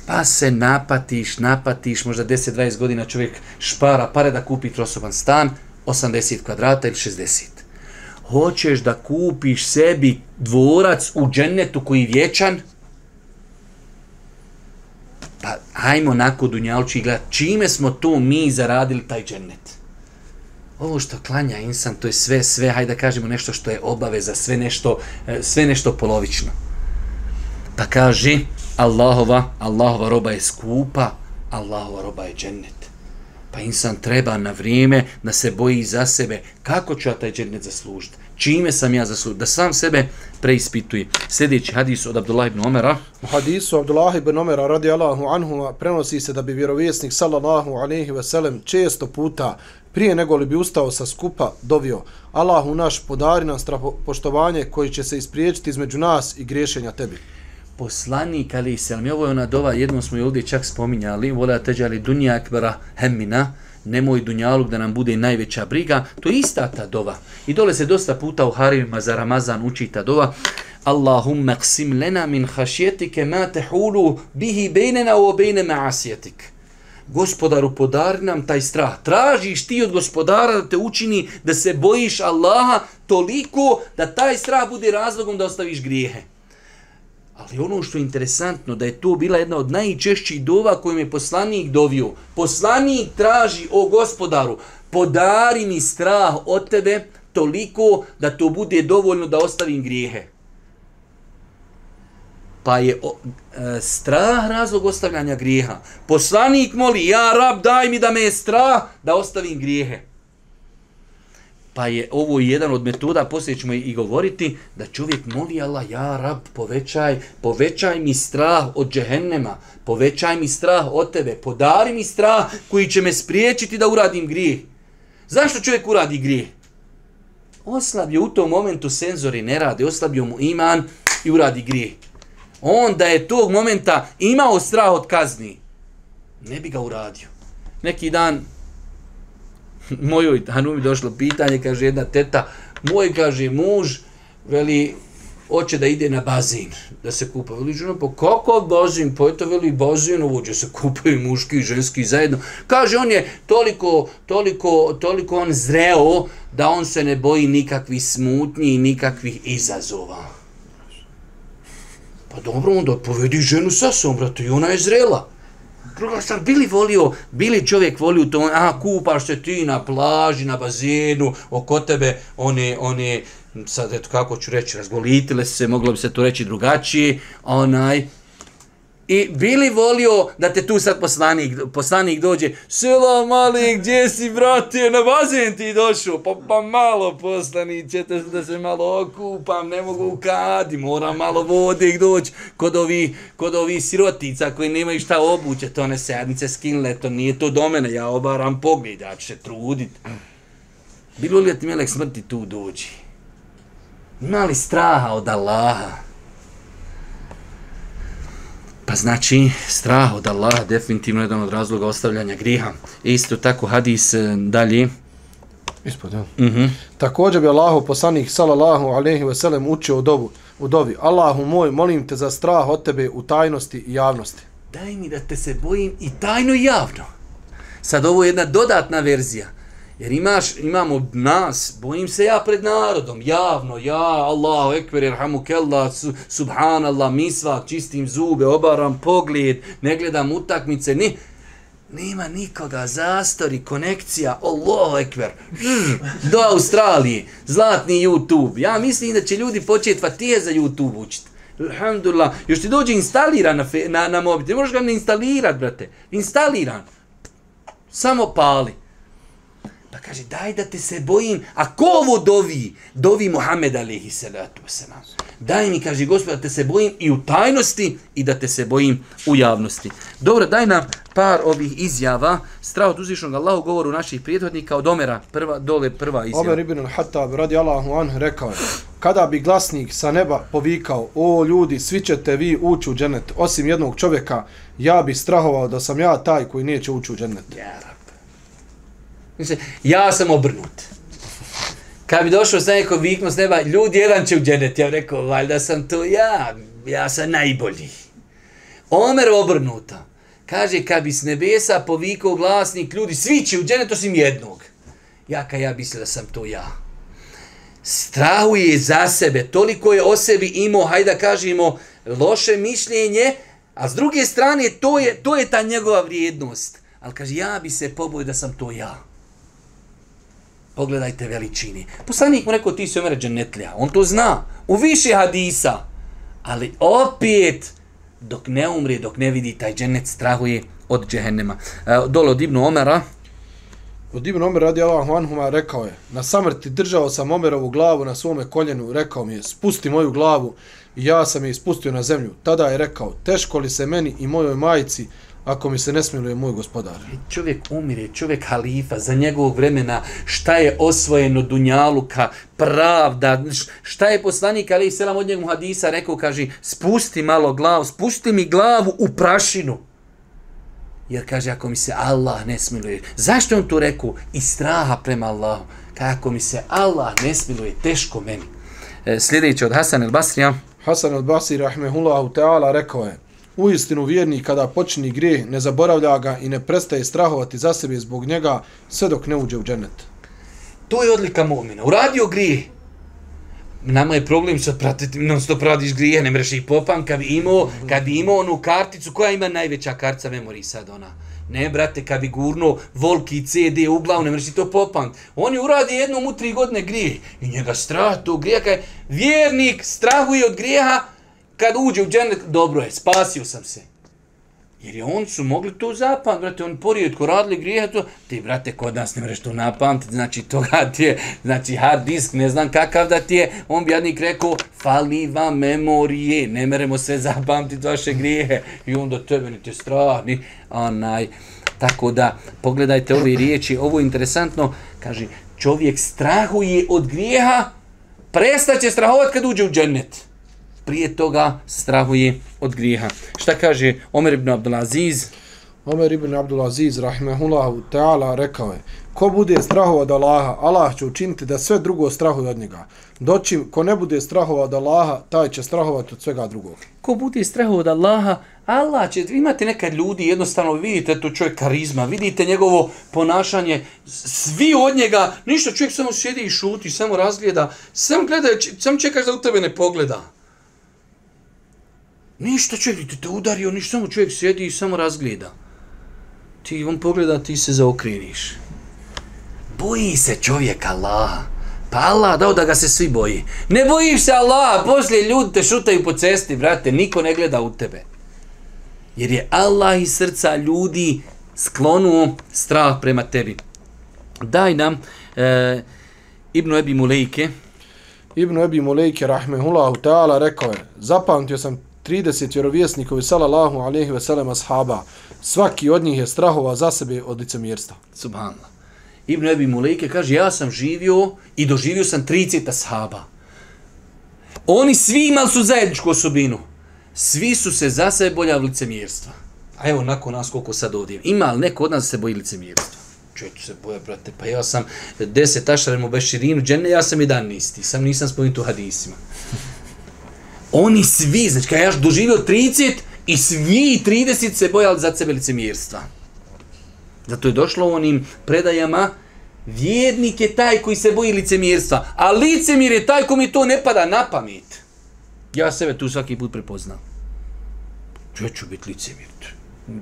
pa se napatiš, napatiš, možda 10-20 godina čovjek špara pare da kupi trosoban stan, 80 kvadrata ili 60. Hoćeš da kupiš sebi dvorac u džennetu koji je vječan? Pa hajmo nako dunjalči gledat čime smo to mi zaradili taj džennet. Ovo što klanja insan, to je sve, sve, hajde da kažemo nešto što je obaveza, sve nešto, e, sve nešto polovično. Pa kaže, Allahova, Allahova roba je skupa, Allahova roba je džennet. Pa insan treba na vrijeme da se boji za sebe. Kako ću ja taj džennet zaslužiti? Čime sam ja zaslužiti? Da sam sebe preispituje. Sljedeći hadis od Abdullah ibn Omera. U hadisu Abdullah ibn Omera radi Allahu anhu prenosi se da bi vjerovjesnik sallallahu alaihi ve sellem često puta prije nego li bi ustao sa skupa dovio Allahu naš podari nam poštovanje koji će se ispriječiti između nas i griješenja tebi poslanik ali selam. I ovo je ona dova jednom smo je ovdje čak spominjali. Vola teđali dunja akbara hemmina. Nemoj dunjaluk da nam bude najveća briga. To je ista ta dova. I dole se dosta puta u harimima za Ramazan uči ta dova. Allahumma qsim lena min hašjetike ma tehulu bihi bejnena u obejne ma'asjetik gospodaru podari nam taj strah. Tražiš ti od gospodara da te učini da se bojiš Allaha toliko da taj strah bude razlogom da ostaviš grijehe. Ali ono što je interesantno, da je to bila jedna od najčešćih dova kojim je poslanik dovio. Poslanik traži o gospodaru, podari mi strah od tebe toliko da to bude dovoljno da ostavim grijehe. Pa je o, e, strah razlog ostavljanja grijeha. Poslanik moli, ja rab daj mi da me je strah da ostavim grijehe. Pa je ovo jedan od metoda, poslije ćemo i govoriti, da čovjek moli Allah, ja rab, povećaj, povećaj mi strah od džehennema, povećaj mi strah od tebe, podari mi strah koji će me spriječiti da uradim grijeh. Zašto čovjek uradi grijeh? Oslabio u tom momentu senzori ne rade, oslabio mu iman i uradi grijeh. On da je tog momenta imao strah od kazni, ne bi ga uradio. Neki dan mojoj Hanumi došlo pitanje, kaže jedna teta, moj, kaže, muž, veli, hoće da ide na bazin, da se kupa. Veli, žena, pa kako bazin? Pa eto, veli, bazin, ovo se kupaju muški i ženski zajedno. Kaže, on je toliko, toliko, toliko on zreo, da on se ne boji nikakvih smutnji i nikakvih izazova. Pa dobro, onda povedi ženu sa sobom, brate, i ona je zrela. Druga stvar, bili volio, bili čovjek volio to, a kupaš se ti na plaži, na bazenu, oko tebe, one, one, sad eto kako ću reći, razgolitile se, moglo bi se to reći drugačije, onaj, I bili volio da te tu sad poslanik, poslanik dođe, selo mali, gdje si brate, na bazen ti došao, pa, pa malo poslaniće, te da se malo okupam, ne mogu u kadi, moram malo vode doći kod ovi, kod ovi sirotica koji nemaju šta obuće, to ne sednice skinle, to nije to do mene, ja obaram pogled, ja ću se trudit. Bilo li da ti melek smrti tu dođi? Imali straha od Allaha? Pa znači, strah od Allaha definitivno je jedan od razloga ostavljanja griha. Isto tako hadis e, dalje. Ispod, ja. Uh. -huh. Također bi Allahu poslanik sallallahu alaihi ve sellem učio u dobu, u dobi. Allahu moj, molim te za strah od tebe u tajnosti i javnosti. Daj mi da te se bojim i tajno i javno. Sad ovo je jedna dodatna verzija. Jer imaš, imamo nas, bojim se ja pred narodom, javno, ja, Allahu ekber, irhamu kella, su, subhanallah, misva, čistim zube, obaram pogled, ne gledam utakmice, ni, nema nikoga, zastori, konekcija, Allahu ekber, (laughs) do Australije, zlatni YouTube. Ja mislim da će ljudi početi fatije za YouTube učiti. Alhamdulillah, još ti dođe instaliran na, na, na mobitel, možeš ga ne instalirat, brate, instaliran, samo pali. Pa kaže, daj da te se bojim. A ko ovo dovi? Dovi Muhammed alihi salatu wasalam. Daj mi, kaže gospod, da te se bojim i u tajnosti i da te se bojim u javnosti. Dobro, daj nam par ovih izjava. Strah od uzvišnog Allahu govoru naših prijethodnika od Omera. Prva, dole prva izjava. Omer ibn al-Hattab radi Allahu an rekao je, kada bi glasnik sa neba povikao, o ljudi, svi ćete vi ući u dženet, osim jednog čovjeka, ja bih strahovao da sam ja taj koji neće ući u dženet. Yeah. Mislim, ja sam obrnut. Kad bi došao sa neko viknom s neba, ljudi jedan će u dženet, ja rekao, valjda sam to ja, ja sam najbolji. Omer obrnuta. Kaže, kad bi s nebesa povikao glasnik, ljudi, svi će u dženet osim jednog. Ja ka ja mislio da sam to ja. Strahuje za sebe, toliko je o sebi imao, hajde da kažemo, loše mišljenje, a s druge strane, to je, to je ta njegova vrijednost. Ali kaže, ja bi se pobojio da sam to ja. Pogledajte veličini. Poslanik mu rekao, ti si Omer dženetlja. On to zna. U više hadisa. Ali opet, dok ne umri, dok ne vidi taj dženet, strahuje od džehennema. E, dole od Ibnu Omera, Od Ibnu Omer radi Allahu anhuma rekao je, na samrti držao sam Omerovu glavu na svome koljenu, rekao mi je, spusti moju glavu i ja sam je ispustio na zemlju. Tada je rekao, teško li se meni i mojoj majici ako mi se ne smiluje moj gospodar. čovjek umire, čovjek halifa, za njegovog vremena, šta je osvojeno dunjaluka, pravda, šta je poslanik, ali i selam od njegov hadisa, rekao, kaže, spusti malo glavu, spusti mi glavu u prašinu. Jer kaže, ako mi se Allah ne smiluje, zašto je on to rekao? Iz straha prema Allahu. Kako mi se Allah ne smiluje, teško meni. E, sljedeći od Hasan el Basrija, Hasan al-Basri rahmehullahu ta'ala rekao je, u istinu vjernik kada počini grijeh ne zaboravlja ga i ne prestaje strahovati za sebe zbog njega sve dok ne uđe u džennet. To je odlika mu'mina. Uradio grije. Nama je problem što pratiti, non stop radiš grije, ne mreš ih popam, kad bi imao, kad bi imao onu karticu, koja ima najveća kartica memoriji sad ona? Ne, brate, kad bi gurno volki CD u glavu, ne mreš to popam. On je uradi jednom u tri godine grije. I njega strah to grija, kaj vjernik strahuje od grijeha, kad uđe u džennet, dobro je, spasio sam se. Jer je on su mogli to zapamtiti, brate, on porijetko radili grijeha to, ti, brate, kod nas ne mreš to napamtiti, znači, toga ti je, znači, hard disk, ne znam kakav da ti je, on bi jadnik rekao, fali vam memorije, ne meremo sve zapamtiti vaše grijehe, i onda tebe ni te strah, ni, onaj, tako da, pogledajte ove riječi, ovo je interesantno, kaže, čovjek strahuje od grijeha, prestaće strahovat kad uđe u džennet prije toga strahuje od grijeha. Šta kaže Omer ibn Abdulaziz? Omer ibn Abdulaziz rahmehullahu ta'ala rekao je, ko bude strahova od Allaha, Allah će učiniti da sve drugo strahuje od njega. Doćim, ko ne bude strahova od Allaha, taj će strahovati od svega drugog. Ko bude strahao od Allaha, Allah će, imate nekad ljudi, jednostavno vidite to čovjek karizma, vidite njegovo ponašanje, svi od njega, ništa čovjek samo sjedi i šuti, samo razgleda, sam gleda, sam čekaš da u tebe ne pogleda. Ništa čovjek, ti te udario, ništa, samo čovjek sjedi i samo razgleda. Ti on pogleda, ti se zaokriniš. Boji se čovjek Allaha. Pa Allah dao da ga se svi boji. Ne bojiš se Allaha, poslije ljudi te šutaju po cesti, brate, niko ne gleda u tebe. Jer je Allah iz srca ljudi sklonuo strah prema tebi. Daj nam e, Ibnu Ebi Mulejke, Ibnu Ebi Mulejke rahmehullahu ta'ala rekao je, zapamtio sam 30 vjerovjesnikovi salallahu alaihi ve sellem ashaba. Svaki od njih je strahova za sebe od licemjerstva. subhanallah, Ibn Ebi Mulejke kaže, ja sam živio i doživio sam 30 ashaba. Oni svi imali su zajedničku osobinu. Svi su se za sebe boljali licemjerstva. A evo, nakon nas koliko sad ovdje. Ima li neko od nas se boji licemjerstva? Čovječ se boja, brate, pa ja sam deset ašarem u Beširinu, džene, ja sam jedan isti, sam nisam spomenut u hadisima. Oni svi, znači kada ja doživio 30 i svi 30 se bojali za sebe licemjerstva. Zato je došlo u onim predajama, vjernik je taj koji se boji licemjerstva, a licemir je taj koji mi to ne pada na pamet. Ja sebe tu svaki put prepoznam. Ja ću biti licemir.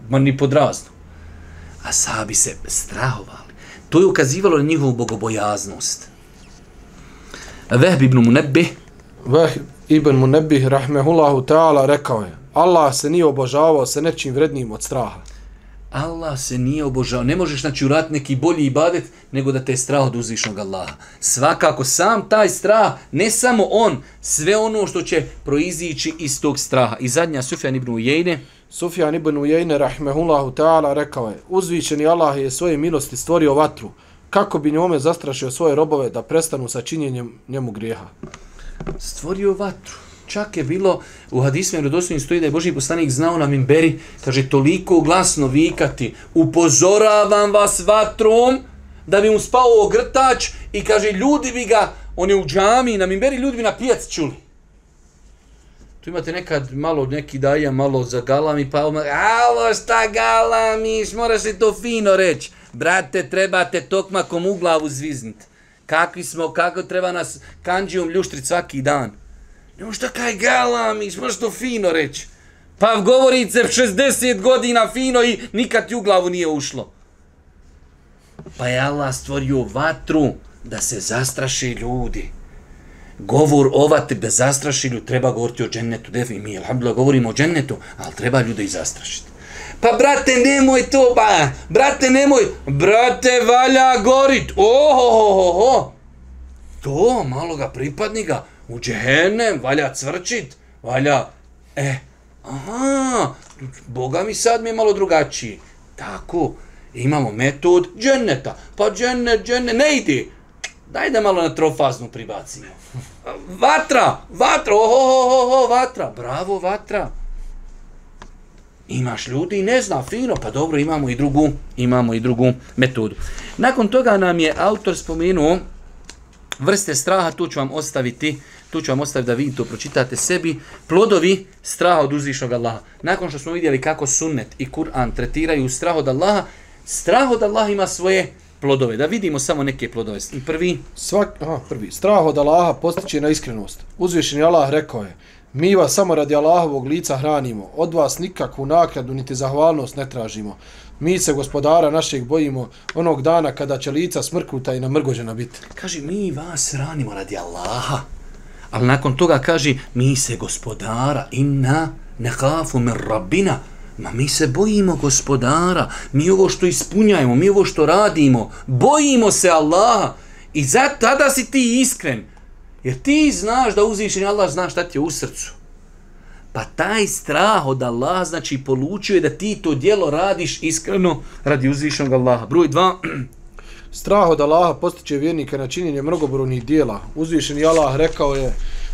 Ma ni pod razno. A sabi se strahovali. To je ukazivalo na njihovu bogobojaznost. Vehb ibn Munebbe Veh ibn Munebih rahmehullahu ta'ala rekao je, Allah se nije obožavao sa nečim vrednijim od straha. Allah se nije obožao. Ne možeš znači urat neki bolji ibadet nego da te je strah od uzvišnog Allaha. Svakako sam taj strah, ne samo on, sve ono što će proizići iz tog straha. I zadnja Sufjan ibn Ujejne, Sufjan ibn Ujejne rahmehullahu ta'ala rekao je, uzvišeni Allah je svoje milosti stvorio vatru, kako bi njome zastrašio svoje robove da prestanu sa činjenjem njemu grijeha stvorio vatru. Čak je bilo u hadisme vjerodostojnim stoji da je Boži poslanik znao na minberi, kaže toliko glasno vikati, upozoravam vas vatrom da bi mu spao ogrtač i kaže ljudi bi ga, on je u džami, na minberi ljudi bi na pijac čuli. Tu imate nekad malo neki daja, malo za galami, pa ono, alo šta galamiš, mora se to fino reći. Brate, trebate tokmakom u glavu zviznit. Kakvi smo, kako treba nas kanđijom ljuštrit svaki dan. Nemo šta kaj galam, možeš to fino reći. Pa govorice 60 godina fino i nikad ti u glavu nije ušlo. Pa je Allah stvorio vatru da se zastraši ljudi. Govor o vatri da zastraši ljudi, treba govoriti o džennetu. Defi, mi, alhamdulillah, govorimo o džennetu, ali treba ljude i zastrašiti. Pa brate, nemoj to, ba, brate, nemoj, brate, valja gorit, ohohoho, to maloga pripadnika. U džehennem, valja cvrčit, valja, e, aha, Boga mi sad mi je malo drugačiji. Tako, imamo metod dženneta, pa džennet, džennet, ne ide, daj da malo na trofaznu pribacimo. Vatra, vatra, ohohoho, vatra, bravo, vatra. Imaš ljudi i ne zna, fino, pa dobro, imamo i drugu, imamo i drugu metodu. Nakon toga nam je autor spomenuo vrste straha, tu ću vam ostaviti, tu ću vam ostaviti da vi to pročitate sebi, plodovi straha od uzvišnog Allaha. Nakon što smo vidjeli kako sunnet i Kur'an tretiraju strah od Allaha, strah od Allaha ima svoje plodove. Da vidimo samo neke plodove. Prvi. Svak, aha, prvi. Strah od Allaha postiče na iskrenost. Uzvišeni Allah rekao je, mi vas samo radi Allahovog lica hranimo, od vas nikakvu nakradu niti zahvalnost ne tražimo. Mi se gospodara našeg bojimo onog dana kada će lica smrkuta i namrgođena biti. Kaže, mi vas hranimo radi Allaha. Ali nakon toga kaže, mi se gospodara inna nehafu min rabbina. Ma mi se bojimo gospodara, mi ovo što ispunjajemo, mi ovo što radimo, bojimo se Allaha. I zato tada si ti iskren. Jer ti znaš da uzvišeni Allah zna šta ti je u srcu. Pa taj strah od Allaha znači polučuje da ti to dijelo radiš iskreno radi uzvišenog Allaha. Broj dva. (clears throat) Strah od Allaha postiče vjernika na činjenje mnogobrojnih dijela. Uzvišeni Allah rekao je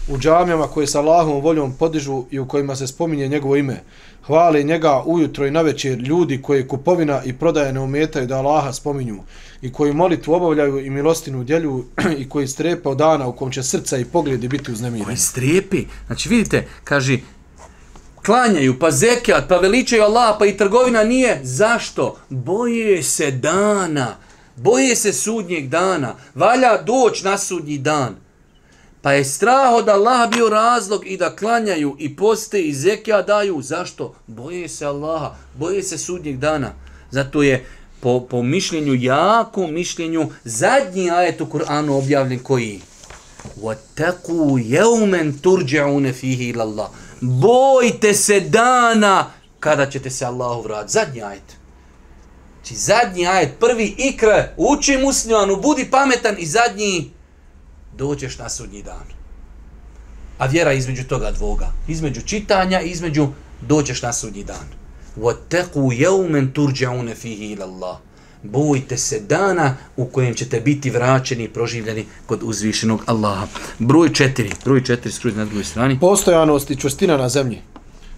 u džamijama koje sa Allahom voljom podižu i u kojima se spominje njegovo ime. Hvale njega ujutro i navečer ljudi koji kupovina i prodaje ne umetaju da Allaha spominju i koji molitvu obavljaju i milostinu djelju (clears throat) i koji strepe od dana u kom će srca i pogledi biti uznemireni. Koji strepi. Znači vidite, kaže, klanjaju, pa zekijat, pa veličaju Allaha, pa i trgovina nije. Zašto? Boje se dana. Boje se sudnjeg dana. Valja doć na sudnji dan. Pa je strah od Allaha bio razlog i da klanjaju i poste i zekija daju. Zašto? Boje se Allaha. Boje se sudnjeg dana. Zato je po, po mišljenju, jako mišljenju, zadnji ajet u Kur'anu objavljen koji? وَتَقُوا يَوْمَنْ تُرْجَعُونَ فِيهِ إِلَى اللَّهِ Bojte se dana kada ćete se Allahu vratiti. Zadnji ajet. Či znači, zadnji ajet, prvi ikre, uči muslimanu, budi pametan i zadnji doćeš na sudnji dan. A vjera između toga dvoga. Između čitanja, između doćeš na sudnji dan. وَتَقُوا يَوْمَنْ تُرْجَعُونَ فِيهِ إِلَى اللَّهِ Bojte se dana u kojem ćete biti vraćeni i proživljeni kod uzvišenog Allaha. Broj četiri. Broj četiri skruži na drugoj strani. Postojanost i čustina na zemlji.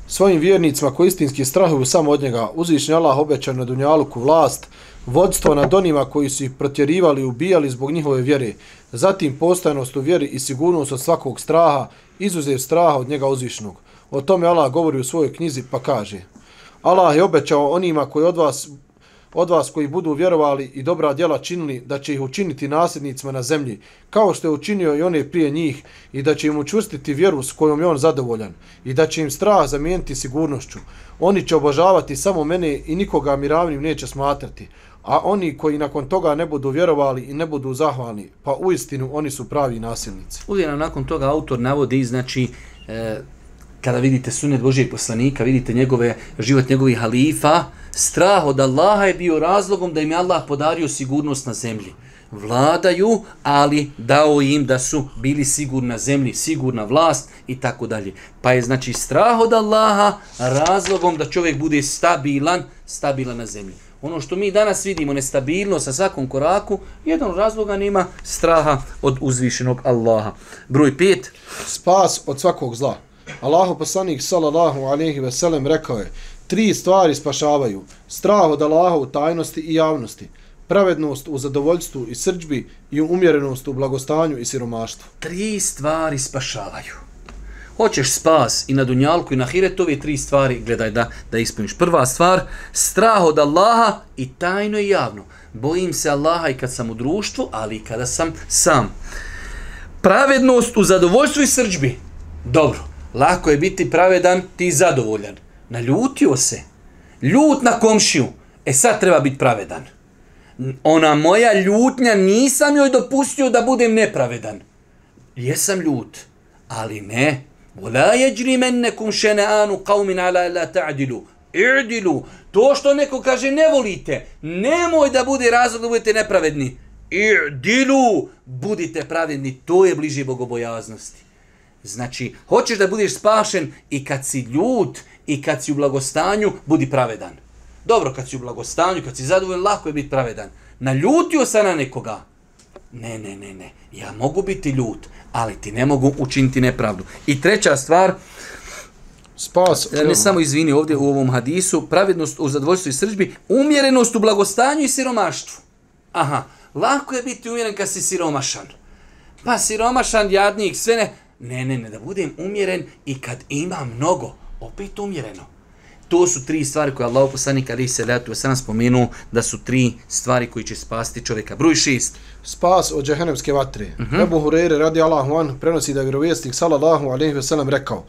Svojim vjernicima koji istinski strahuju samo od njega, uzvišni Allah obeća na Dunjaluku vlast, vodstvo nad onima koji su ih protjerivali i ubijali zbog njihove vjere, zatim postojanost u vjeri i sigurnost od svakog straha, izuzev straha od njega uzvišnog. O tome Allah govori u svojoj knjizi pa kaže Allah je obećao onima koji od vas od vas koji budu vjerovali i dobra djela činili da će ih učiniti nasljednicima na zemlji, kao što je učinio i one prije njih, i da će im učvrstiti vjeru s kojom je on zadovoljan, i da će im strah zamijeniti sigurnošću. Oni će obožavati samo mene i nikoga mi ravnim neće smatrati, a oni koji nakon toga ne budu vjerovali i ne budu zahvalni, pa u istinu oni su pravi nasilnici. Uvijek nakon toga autor navodi, znači, e, kada vidite sunet Božijeg poslanika, vidite njegove, život njegovih halifa, strah od Allaha je bio razlogom da im je Allah podario sigurnost na zemlji. Vladaju, ali dao im da su bili sigurni na zemlji, sigurna vlast i tako dalje. Pa je znači strah od Allaha razlogom da čovjek bude stabilan, stabilan na zemlji. Ono što mi danas vidimo, nestabilnost sa svakom koraku, jedan od razloga nema straha od uzvišenog Allaha. Broj pet. Spas od svakog zla. Allahu poslanik sallallahu alejhi ve sellem rekao je: Tri stvari spašavaju: strah od Allaha u tajnosti i javnosti, pravednost u zadovoljstvu i srđbi i umjerenost u blagostanju i siromaštvu. Tri stvari spašavaju hoćeš spas i na dunjalku i na hiretu, ove tri stvari, gledaj da, da ispuniš. Prva stvar, strah od Allaha i tajno i javno. Bojim se Allaha i kad sam u društvu, ali i kada sam sam. Pravednost u zadovoljstvu i srđbi. Dobro, lako je biti pravedan, ti zadovoljan. Naljutio se. Ljut na komšiju. E sad treba biti pravedan. Ona moja ljutnja, nisam joj dopustio da budem nepravedan. Jesam ljut, ali ne. Vola jeđri mennekum šeneanu qavmin ala la ta'dilu. I'dilu. To što neko kaže ne volite, nemoj da bude razlog da budete nepravedni. I'dilu. Budite pravedni, to je bliže bogobojaznosti. Znači, hoćeš da budeš spašen i kad si ljut i kad si u blagostanju, budi pravedan. Dobro, kad si u blagostanju, kad si zadovoljan, lako je biti pravedan. Naljutio se na nekoga. Ne, ne, ne, ne. Ja mogu biti ljut, ali ti ne mogu učiniti nepravdu. I treća stvar, Spas. e, ne samo izvini ovdje u ovom hadisu, pravednost u zadovoljstvu i sržbi, umjerenost u blagostanju i siromaštvu. Aha, lako je biti umjeren kad si siromašan. Pa siromašan, jadnik, sve ne. Ne, ne, ne, da budem umjeren i kad ima mnogo, opet umjereno. To su tri stvari koje Allah poslanik ali se letu sam spomenuo da su tri stvari koji će spasti čovjeka. Broj šest. Spas od džehennemske vatre. Uh -huh. Ebu Hureyre radi Allahu an prenosi da je vjerovjesnik sallallahu alaihi veselam rekao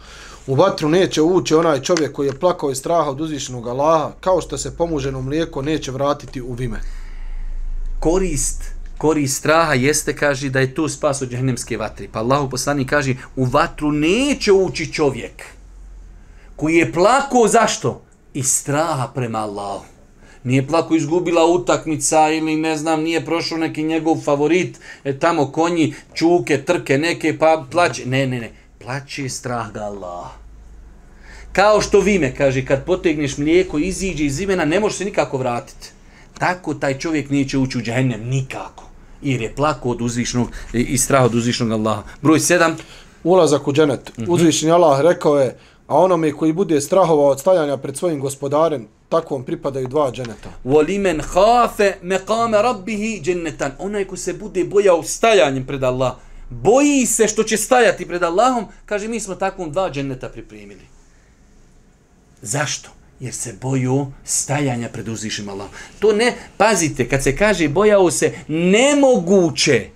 U vatru neće ući onaj čovjek koji je plakao iz straha od uzvišenog Allaha, kao što se pomuženo mlijeko neće vratiti u vime. Korist korist straha jeste, kaže, da je to spas od džahnemske vatre. Pa Allahu poslanik kaže, u vatru neće ući čovjek koji je plako, zašto? Iz straha prema Allahu. Nije plako izgubila utakmica ili ne znam, nije prošao neki njegov favorit, e, tamo konji, čuke, trke neke, pa plaće. Ne, ne, ne. Plaće strah ga Allah. Kao što vime, kaže, kad potegneš mlijeko, iziđe iz imena, ne može se nikako vratiti. Tako taj čovjek neće ući u džahennem, nikako. Jer je plako od uzvišnog i strah od uzvišnog Allaha. Broj sedam. Ulazak u dženet. Mm -hmm. Uzvišeni Allah rekao je, a onome koji bude strahovao od stajanja pred svojim gospodarem, takvom pripadaju dva dženeta. Walimen khafe maqama rabbih jannatan. Onaj ko se bude bojao stajanjem pred Allah, boji se što će stajati pred Allahom, kaže mi smo takvom dva dženeta pripremili. Zašto? Jer se boju stajanja pred uzvišim Allahom. To ne, pazite, kad se kaže bojao se, nemoguće,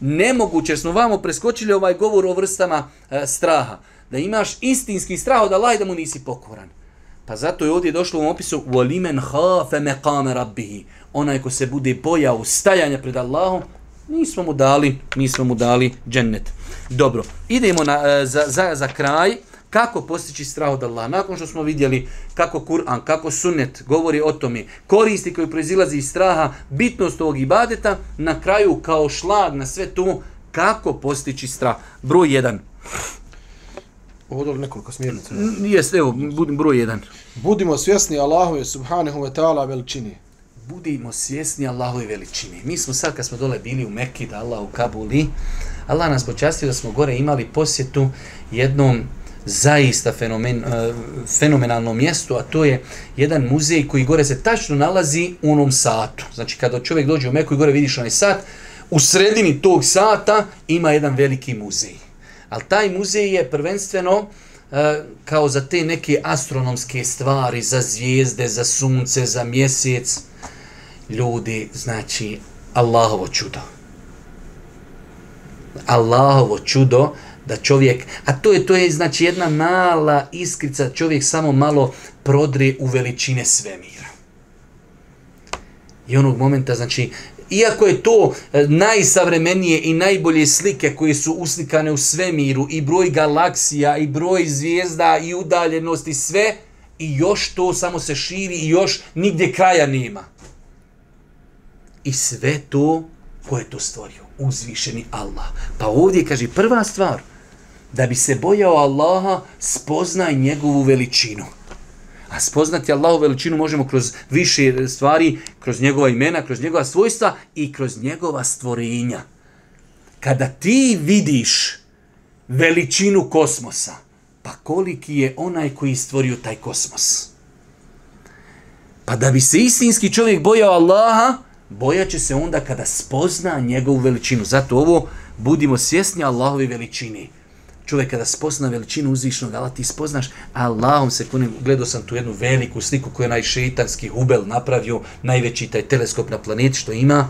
nemoguće, smo vamo preskočili ovaj govor o vrstama e, straha, da imaš istinski strah od Allah i da mu nisi pokoran. Pa zato je ovdje došlo u opisu وَلِمَنْ خَافَ مَقَامَ رَبِّهِ Onaj ko se bude bojao stajanja pred Allahom, nismo mu dali, nismo mu dali džennet. Dobro, idemo na, e, za, za, za kraj. Kako postići strah od Allaha? Nakon što smo vidjeli kako Kur'an, kako sunnet govori o tome, koristi koji proizilazi iz straha, bitnost ovog ibadeta, na kraju kao šlag na sve to, kako postići strah. Broj 1. Ovo je nekoliko smjernica. Jeste, evo, budim broj 1. Budimo svjesni Allahove subhanahu wa ta'ala veličini. Budimo svjesni Allahove veličine. Mi smo sad kad smo dole bili u Mekki, da Allah u Kabuli, Allah nas počastio da smo gore imali posjetu jednom zaista fenomen, uh, fenomenalnom mjestu, a to je jedan muzej koji gore se tačno nalazi u onom satu. Znači, kada čovjek dođe u Meku i gore vidiš onaj sat, u sredini tog sata ima jedan veliki muzej. Ali taj muzej je prvenstveno e, kao za te neke astronomske stvari, za zvijezde, za sunce, za mjesec. Ljudi, znači, Allahovo čudo. Allahovo čudo da čovjek, a to je to je znači jedna mala iskrica, čovjek samo malo prodre u veličine svemira. I onog momenta, znači, iako je to e, najsavremenije i najbolje slike koje su uslikane u svemiru, i broj galaksija, i broj zvijezda, i udaljenost, i sve, i još to samo se širi, i još nigdje kraja nema. I sve to, ko je to stvorio? Uzvišeni Allah. Pa ovdje kaže, prva stvar, da bi se bojao Allaha, spoznaj njegovu veličinu. A spoznati Allahu veličinu možemo kroz više stvari, kroz njegova imena, kroz njegova svojstva i kroz njegova stvorenja. Kada ti vidiš veličinu kosmosa, pa koliki je onaj koji stvorio taj kosmos? Pa da bi se istinski čovjek bojao Allaha, bojaće se onda kada spozna njegovu veličinu. Zato ovo budimo svjesni Allahove veličine Čovjek kada spozna veličinu uzvišnog Allah, ti spoznaš Allahom se kunim. Gledao sam tu jednu veliku sliku koju je najšeitanski Hubel napravio, najveći taj teleskop na planeti što ima.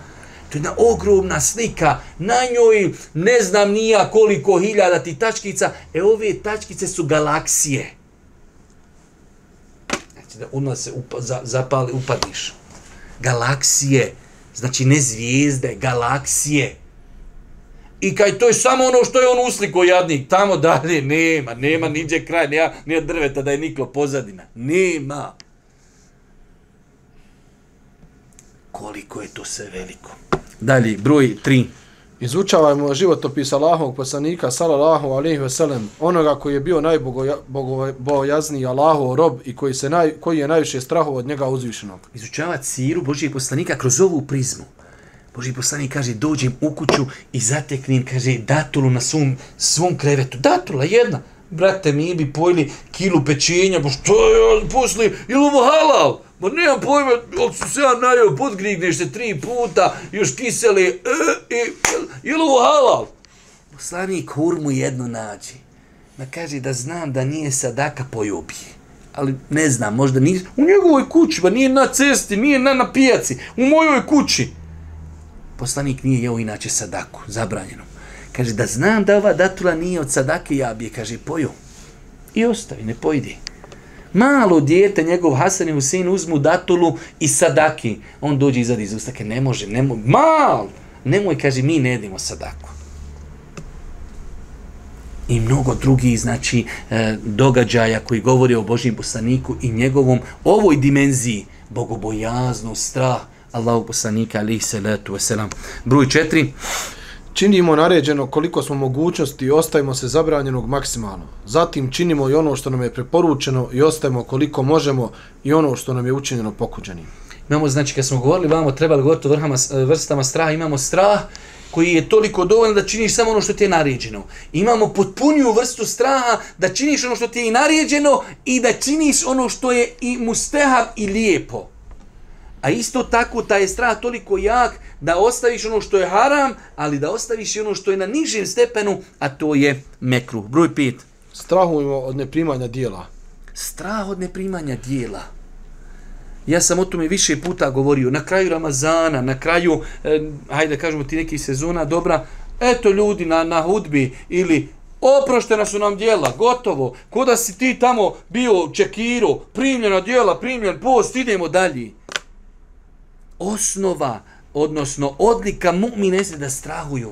To je jedna ogromna slika, na njoj ne znam nija koliko hiljada ti tačkica. E ove tačkice su galaksije. Znači da odmah se upa, za, zapali, upadiš. Galaksije, znači ne zvijezde, galaksije. I kaj to je samo ono što je on usliko jadnik, tamo dalje nema, nema niđe kraj, nema, nema drveta da je niklo pozadina. Nema. Koliko je to sve veliko. Dalje, broj 3. Izučavajmo životopis Allahovog poslanika, salallahu alaihi ve sellem, onoga koji je bio najbogojazniji Allahov rob i koji, se naj, koji je najviše strahov od njega uzvišenog. Izučavati siru Božijeg poslanika kroz ovu prizmu. Boži poslanik kaže, dođem u kuću i zateknem, kaže, datulu na svom, svom krevetu. Datula jedna. Brate, mi bi pojeli kilu pečenja, bo što je pusli, ili ovo halal? Ma nemam pojma, od su se ja najao, podgrigneš se tri puta, još kiseli, e, e, ili ovo halal? Poslanik hurmu jedno nađe. Ma kaže da znam da nije sadaka pojubije. Ali ne znam, možda nije, u njegovoj kući, ba nije na cesti, nije na, na pijaci, u mojoj kući poslanik nije jeo inače sadaku, zabranjeno. Kaže, da znam da ova datula nije od sadake, ja bi je, kaže, poju. I ostavi, ne pojdi. Malo dijete, njegov Hasan i Husein uzmu datulu i sadaki. On dođe izad iz ustake, ne može, ne može, mal! Nemoj, kaže, mi ne jedimo sadaku. I mnogo drugih, znači, e, događaja koji govori o Božjem poslaniku i njegovom ovoj dimenziji, bogobojaznu, strah, Allahu poslanika alihi salatu wasalam. Broj četiri. Činimo naređeno koliko smo mogućnosti i ostavimo se zabranjenog maksimalno. Zatim činimo i ono što nam je preporučeno i ostajemo koliko možemo i ono što nam je učinjeno pokuđenim. Imamo, znači, kad smo govorili, vamo trebali govoriti o vrhama, e, vrstama straha, imamo strah koji je toliko dovoljno da činiš samo ono što ti je naređeno. Imamo potpuniju vrstu straha da činiš ono što ti je naređeno i da činiš ono što je i mustehab i lijepo. A isto tako taj je strah toliko jak da ostaviš ono što je haram, ali da ostaviš i ono što je na nižem stepenu, a to je mekru. Broj pet. Strahujemo od neprimanja dijela. Strah od neprimanja dijela. Ja sam o tome više puta govorio. Na kraju Ramazana, na kraju, eh, hajde kažemo ti neki sezona, dobra, eto ljudi na, na hudbi ili oproštena su nam dijela, gotovo. Koda si ti tamo bio čekiro, primljena dijela, primljen post, idemo dalje osnova, odnosno odlika mu'mine se da strahuju.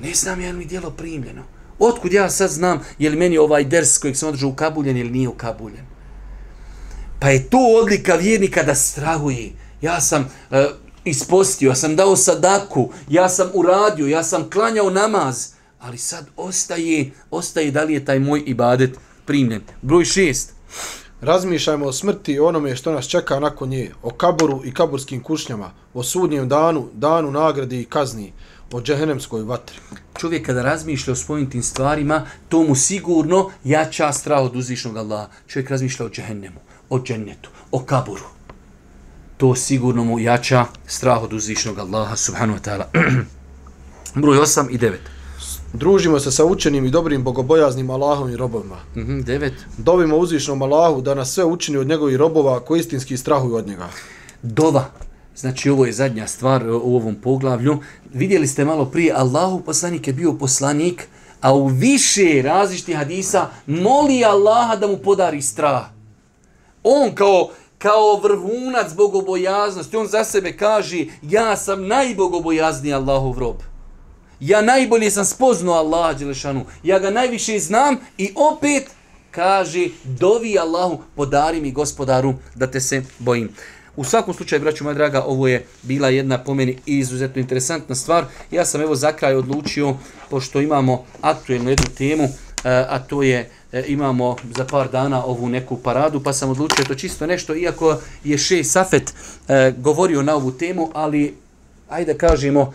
Ne znam je li mi dijelo primljeno. Otkud ja sad znam je li meni ovaj ders kojeg sam održao ukabuljen ili nije ukabuljen. Pa je to odlika vjernika da strahuje. Ja sam e, ispostio, ja sam dao sadaku, ja sam uradio, ja sam klanjao namaz. Ali sad ostaje, ostaje da li je taj moj ibadet primljen. Broj šest. Razmišljajmo o smrti i onome što nas čeka nakon nje, o kaboru i kaburskim kušnjama, o sudnjem danu, danu nagradi i kazni, o džehennemskoj vatri. Čovjek kada razmišlja o svojim tim stvarima, to mu sigurno jača strah od uzvišnog Allaha. Čovjek razmišlja o džehennemu, o džennetu, o kaburu. To sigurno mu jača strah od uzvišnog Allaha, subhanu wa ta'ala. (clears throat) Broj 8 i 9. Družimo se sa učenim i dobrim bogobojaznim Allahom i robovima. Mm -hmm, devet. Dovimo uzvišnom Allahu da nas sve učini od njegovih robova koji istinski strahuju od njega. Dova. Znači ovo je zadnja stvar u ovom poglavlju. Vidjeli ste malo prije, Allahu poslanik je bio poslanik, a u više različitih hadisa moli Allaha da mu podari strah. On kao, kao vrhunac bogobojaznosti, on za sebe kaže, ja sam najbogobojazniji Allahov rob ja najbolje sam spoznao Allaha Đelešanu, ja ga najviše znam i opet kaže, dovi Allahu, podari mi gospodaru da te se bojim. U svakom slučaju, braću moja draga, ovo je bila jedna po meni izuzetno interesantna stvar. Ja sam evo za kraj odlučio, pošto imamo aktuelnu jednu temu, e, a to je e, imamo za par dana ovu neku paradu, pa sam odlučio to čisto nešto, iako je Šej Safet e, govorio na ovu temu, ali ajde kažemo,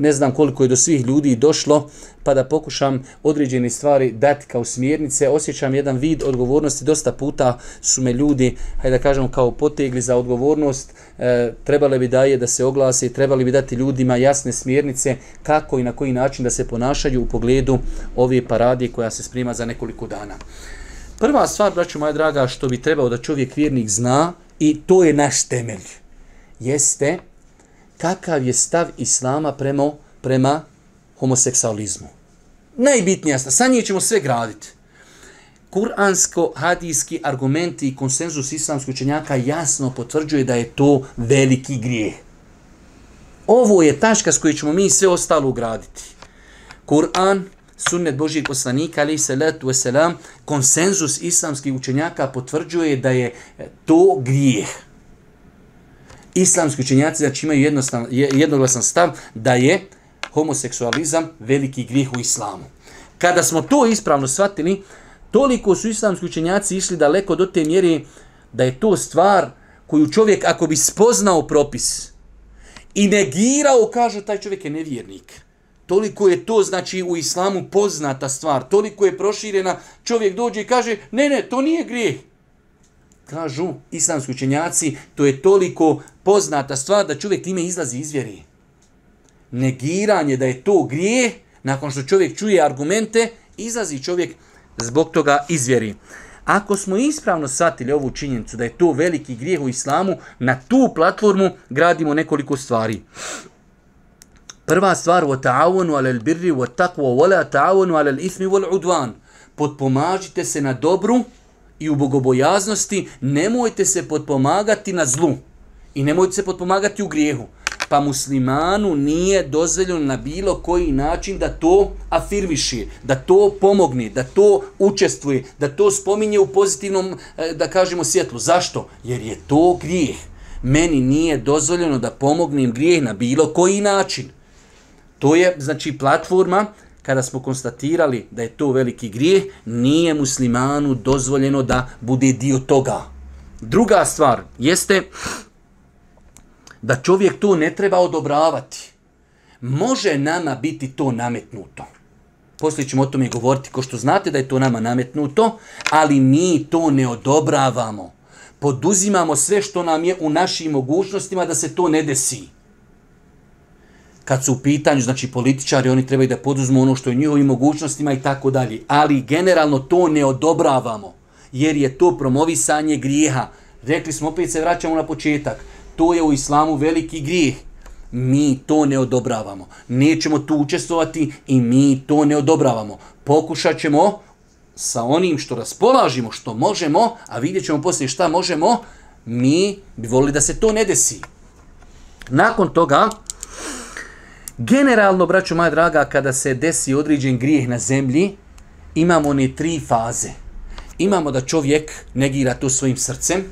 ne znam koliko je do svih ljudi došlo, pa da pokušam određene stvari dati kao smjernice. Osjećam jedan vid odgovornosti, dosta puta su me ljudi, hajde da kažem, kao potegli za odgovornost, e, trebale bi daje da se oglase, trebali bi dati ljudima jasne smjernice kako i na koji način da se ponašaju u pogledu ove parade koja se sprima za nekoliko dana. Prva stvar, braću moja draga, što bi trebao da čovjek vjernik zna, i to je naš temelj, jeste kakav je stav Islama prema, prema homoseksualizmu. Najbitnija stvar, sa njih ćemo sve graditi. Kuransko-hadijski argumenti i konsenzus islamskih učenjaka jasno potvrđuje da je to veliki grijeh. Ovo je taška s kojoj ćemo mi sve ostalo ugraditi. Kur'an, sunnet Božijeg poslanika, ali se letu veselam, konsenzus islamskih učenjaka potvrđuje da je to grijeh. Islamski učenjaci znači imaju jednostav, jednoglasan stav da je homoseksualizam veliki grijeh u islamu. Kada smo to ispravno shvatili, toliko su islamski učenjaci išli daleko do te mjere da je to stvar koju čovjek ako bi spoznao propis i negirao, kaže taj čovjek je nevjernik. Toliko je to, znači, u islamu poznata stvar. Toliko je proširena. Čovjek dođe i kaže, ne, ne, to nije grijeh. Kažu islamski učenjaci, to je toliko poznata stvar da čovjek time izlazi iz vjeri. Negiranje da je to grije, nakon što čovjek čuje argumente, izlazi čovjek zbog toga iz vjeri. Ako smo ispravno shvatili ovu činjenicu da je to veliki grijeh u islamu, na tu platformu gradimo nekoliko stvari. Prva stvar, wa ta'awanu ala al-birri wa taqwa wa la ta'awanu ala al-ithmi wal udwan. Se na dobru i u bogobojaznosti, nemojte se podpomagati na zlu i nemojte se podpomagati u grijehu. Pa muslimanu nije dozvoljeno na bilo koji način da to afirmiši, da to pomogne, da to učestvuje, da to spominje u pozitivnom, e, da kažemo, svjetlu. Zašto? Jer je to grijeh. Meni nije dozvoljeno da pomognem grijeh na bilo koji način. To je, znači, platforma kada smo konstatirali da je to veliki grijeh, nije muslimanu dozvoljeno da bude dio toga. Druga stvar jeste da čovjek to ne treba odobravati. Može nama biti to nametnuto. Poslije ćemo o tome govoriti, ko što znate da je to nama nametnuto, ali mi to ne odobravamo. Poduzimamo sve što nam je u našim mogućnostima da se to ne desi kad su u pitanju, znači političari, oni trebaju da poduzmu ono što je njihovim mogućnostima i tako dalje. Ali generalno to ne odobravamo, jer je to promovisanje grijeha. Rekli smo, opet se vraćamo na početak, to je u islamu veliki grijeh. Mi to ne odobravamo. Nećemo tu učestvovati i mi to ne odobravamo. Pokušat ćemo sa onim što raspolažimo, što možemo, a vidjet ćemo poslije šta možemo, mi bi volili da se to ne desi. Nakon toga, Generalno, braćo moja draga, kada se desi određen grijeh na zemlji, imamo one tri faze. Imamo da čovjek negira to svojim srcem,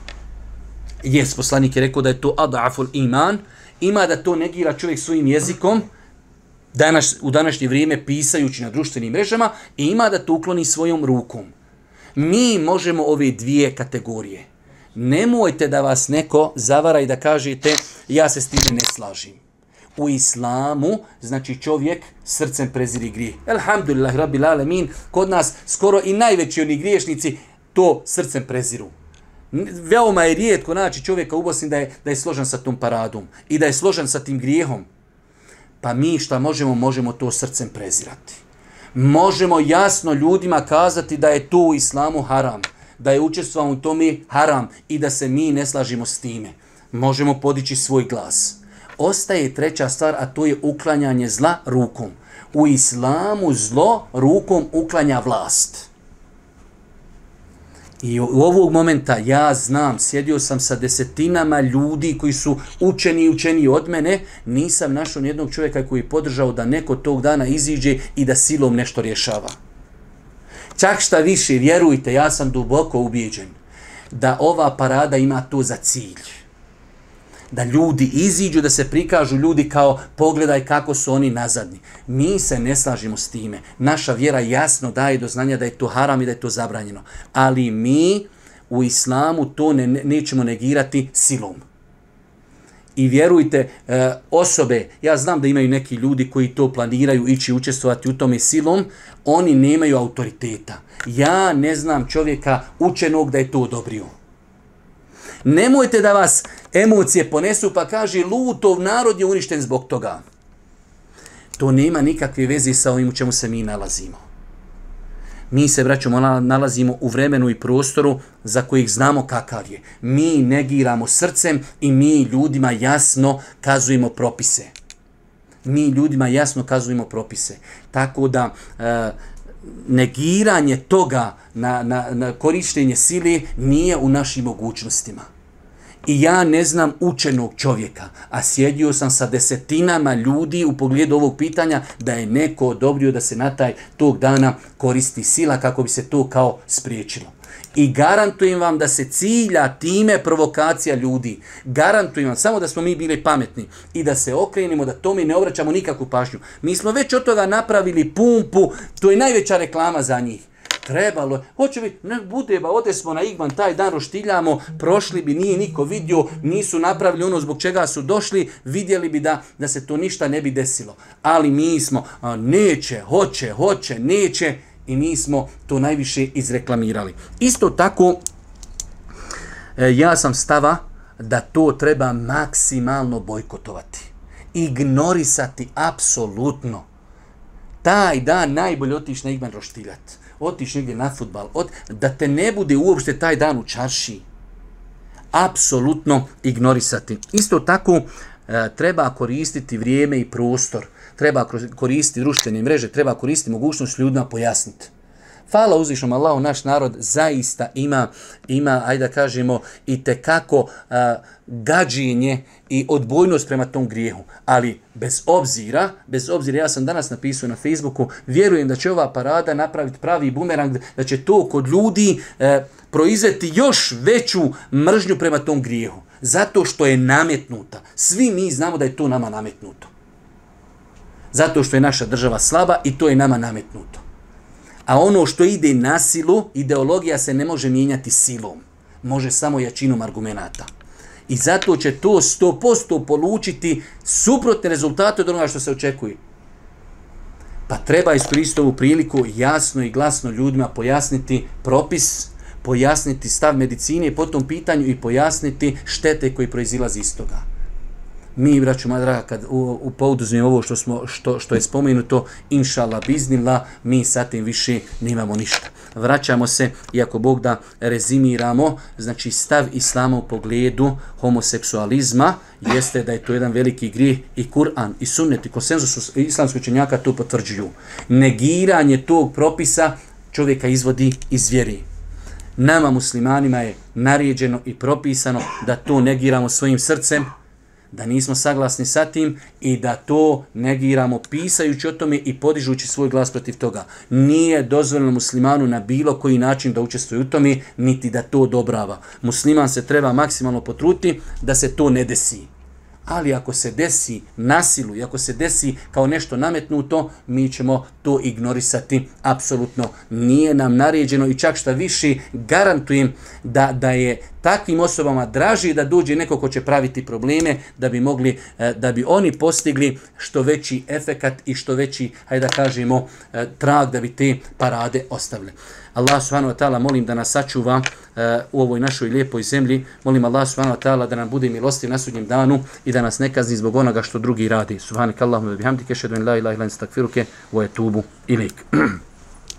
jes poslanik je rekao da je to adaful iman, ima da to negira čovjek svojim jezikom, danas, u današnje vrijeme pisajući na društvenim mrežama, i ima da to ukloni svojom rukom. Mi možemo ove dvije kategorije. Nemojte da vas neko zavara i da kažete ja se s time ne slažim u islamu, znači čovjek srcem preziri grije. Alhamdulillah, rabbil alamin, kod nas skoro i najveći oni griješnici to srcem preziru. Veoma je rijetko naći čovjeka u Bosni da je, da je složen sa tom paradom i da je složen sa tim grijehom. Pa mi šta možemo, možemo to srcem prezirati. Možemo jasno ljudima kazati da je to u islamu haram, da je učestvao u tome haram i da se mi ne slažimo s time. Možemo podići svoj glas ostaje treća stvar, a to je uklanjanje zla rukom. U islamu zlo rukom uklanja vlast. I u ovog momenta ja znam, sjedio sam sa desetinama ljudi koji su učeni i učeni od mene, nisam našao nijednog čovjeka koji je podržao da neko tog dana iziđe i da silom nešto rješava. Čak šta više, vjerujte, ja sam duboko ubijeđen da ova parada ima to za cilj da ljudi iziđu, da se prikažu ljudi kao pogledaj kako su oni nazadni. Mi se ne slažimo s time. Naša vjera jasno daje do znanja da je to haram i da je to zabranjeno. Ali mi u islamu to ne, nećemo negirati silom. I vjerujte, eh, osobe, ja znam da imaju neki ljudi koji to planiraju ići učestvovati u tome silom, oni nemaju autoriteta. Ja ne znam čovjeka učenog da je to odobrio. Nemojte da vas emocije ponesu pa kaže lutov narod je uništen zbog toga. To nema nikakve veze sa ovim u čemu se mi nalazimo. Mi se, braćo, nalazimo u vremenu i prostoru za kojih znamo kakav je. Mi negiramo srcem i mi ljudima jasno kazujemo propise. Mi ljudima jasno kazujemo propise. Tako da e, negiranje toga na, na, na korištenje sile nije u našim mogućnostima. I ja ne znam učenog čovjeka, a sjedio sam sa desetinama ljudi u pogledu ovog pitanja da je neko odobrio da se na taj tog dana koristi sila kako bi se to kao spriječilo. I garantujem vam da se cilja time provokacija ljudi. Garantujem vam samo da smo mi bili pametni i da se okrenimo, da tome ne obraćamo nikakvu pažnju. Mi smo već od toga napravili pumpu, to je najveća reklama za njih trebalo, hoće biti, ne bude, ba, ode smo na Igman, taj dan roštiljamo, prošli bi, nije niko vidio, nisu napravili ono zbog čega su došli, vidjeli bi da da se to ništa ne bi desilo. Ali mi smo, a, neće, hoće, hoće, neće, i mi smo to najviše izreklamirali. Isto tako, e, ja sam stava da to treba maksimalno bojkotovati. Ignorisati apsolutno. Taj dan najbolje otiš na Igman roštiljat. otiš negdje na futbal, od, da te ne bude uopšte taj dan u čarši. Apsolutno ignorisati. Isto tako e, treba koristiti vrijeme i prostor, treba koristiti društvene mreže, treba koristiti mogućnost ljudima pojasniti. Hvala uzvišnom Allahu, naš narod zaista ima, ima ajde da kažemo, i tekako uh, gađenje i odbojnost prema tom grijehu. Ali bez obzira, bez obzira, ja sam danas napisao na Facebooku, vjerujem da će ova parada napraviti pravi bumerang, da će to kod ljudi e, uh, proizveti još veću mržnju prema tom grijehu. Zato što je nametnuta. Svi mi znamo da je to nama nametnuto. Zato što je naša država slaba i to je nama nametnuto. A ono što ide na silu, ideologija se ne može mijenjati silom. Može samo jačinom argumenta. I zato će to 100% polučiti suprotne rezultate od onoga što se očekuje. Pa treba iskoristiti ovu priliku jasno i glasno ljudima pojasniti propis, pojasniti stav medicine po tom pitanju i pojasniti štete koji proizilazi iz toga mi, braću draga kad u, u pouduzmi ovo što, smo, što, što je spomenuto, inšala biznila, mi sa tim više nemamo ništa. Vraćamo se, iako Bog da rezimiramo, znači stav Islama u pogledu homoseksualizma, jeste da je to jedan veliki grijeh i Kur'an i sunnet i konsenzus islamskih učenjaka to potvrđuju. Negiranje tog propisa čovjeka izvodi iz vjeri. Nama muslimanima je naređeno i propisano da to negiramo svojim srcem, da nismo saglasni sa tim i da to negiramo pisajući o tome i podižući svoj glas protiv toga. Nije dozvoljeno muslimanu na bilo koji način da učestvuje u tome, niti da to odobrava. Musliman se treba maksimalno potruti da se to ne desi. Ali ako se desi nasilu i ako se desi kao nešto nametnuto, mi ćemo to ignorisati. Apsolutno nije nam naređeno i čak šta više garantujem da, da je takvim osobama draži da dođe neko ko će praviti probleme da bi mogli e, da bi oni postigli što veći efekat i što veći hajde da kažemo e, trag da bi te parade ostavile. Allah subhanahu wa ta'ala molim da nas sačuva uh, u ovoj našoj lijepoj zemlji. Molim Allah subhanahu wa ta'ala da nam bude milosti na sudnjem danu i da nas ne kazni zbog onoga što drugi radi. Subhanak Allahumma bihamdike, šedun la ilaha illa stakfiruke, wa atubu ilaik. (clears throat)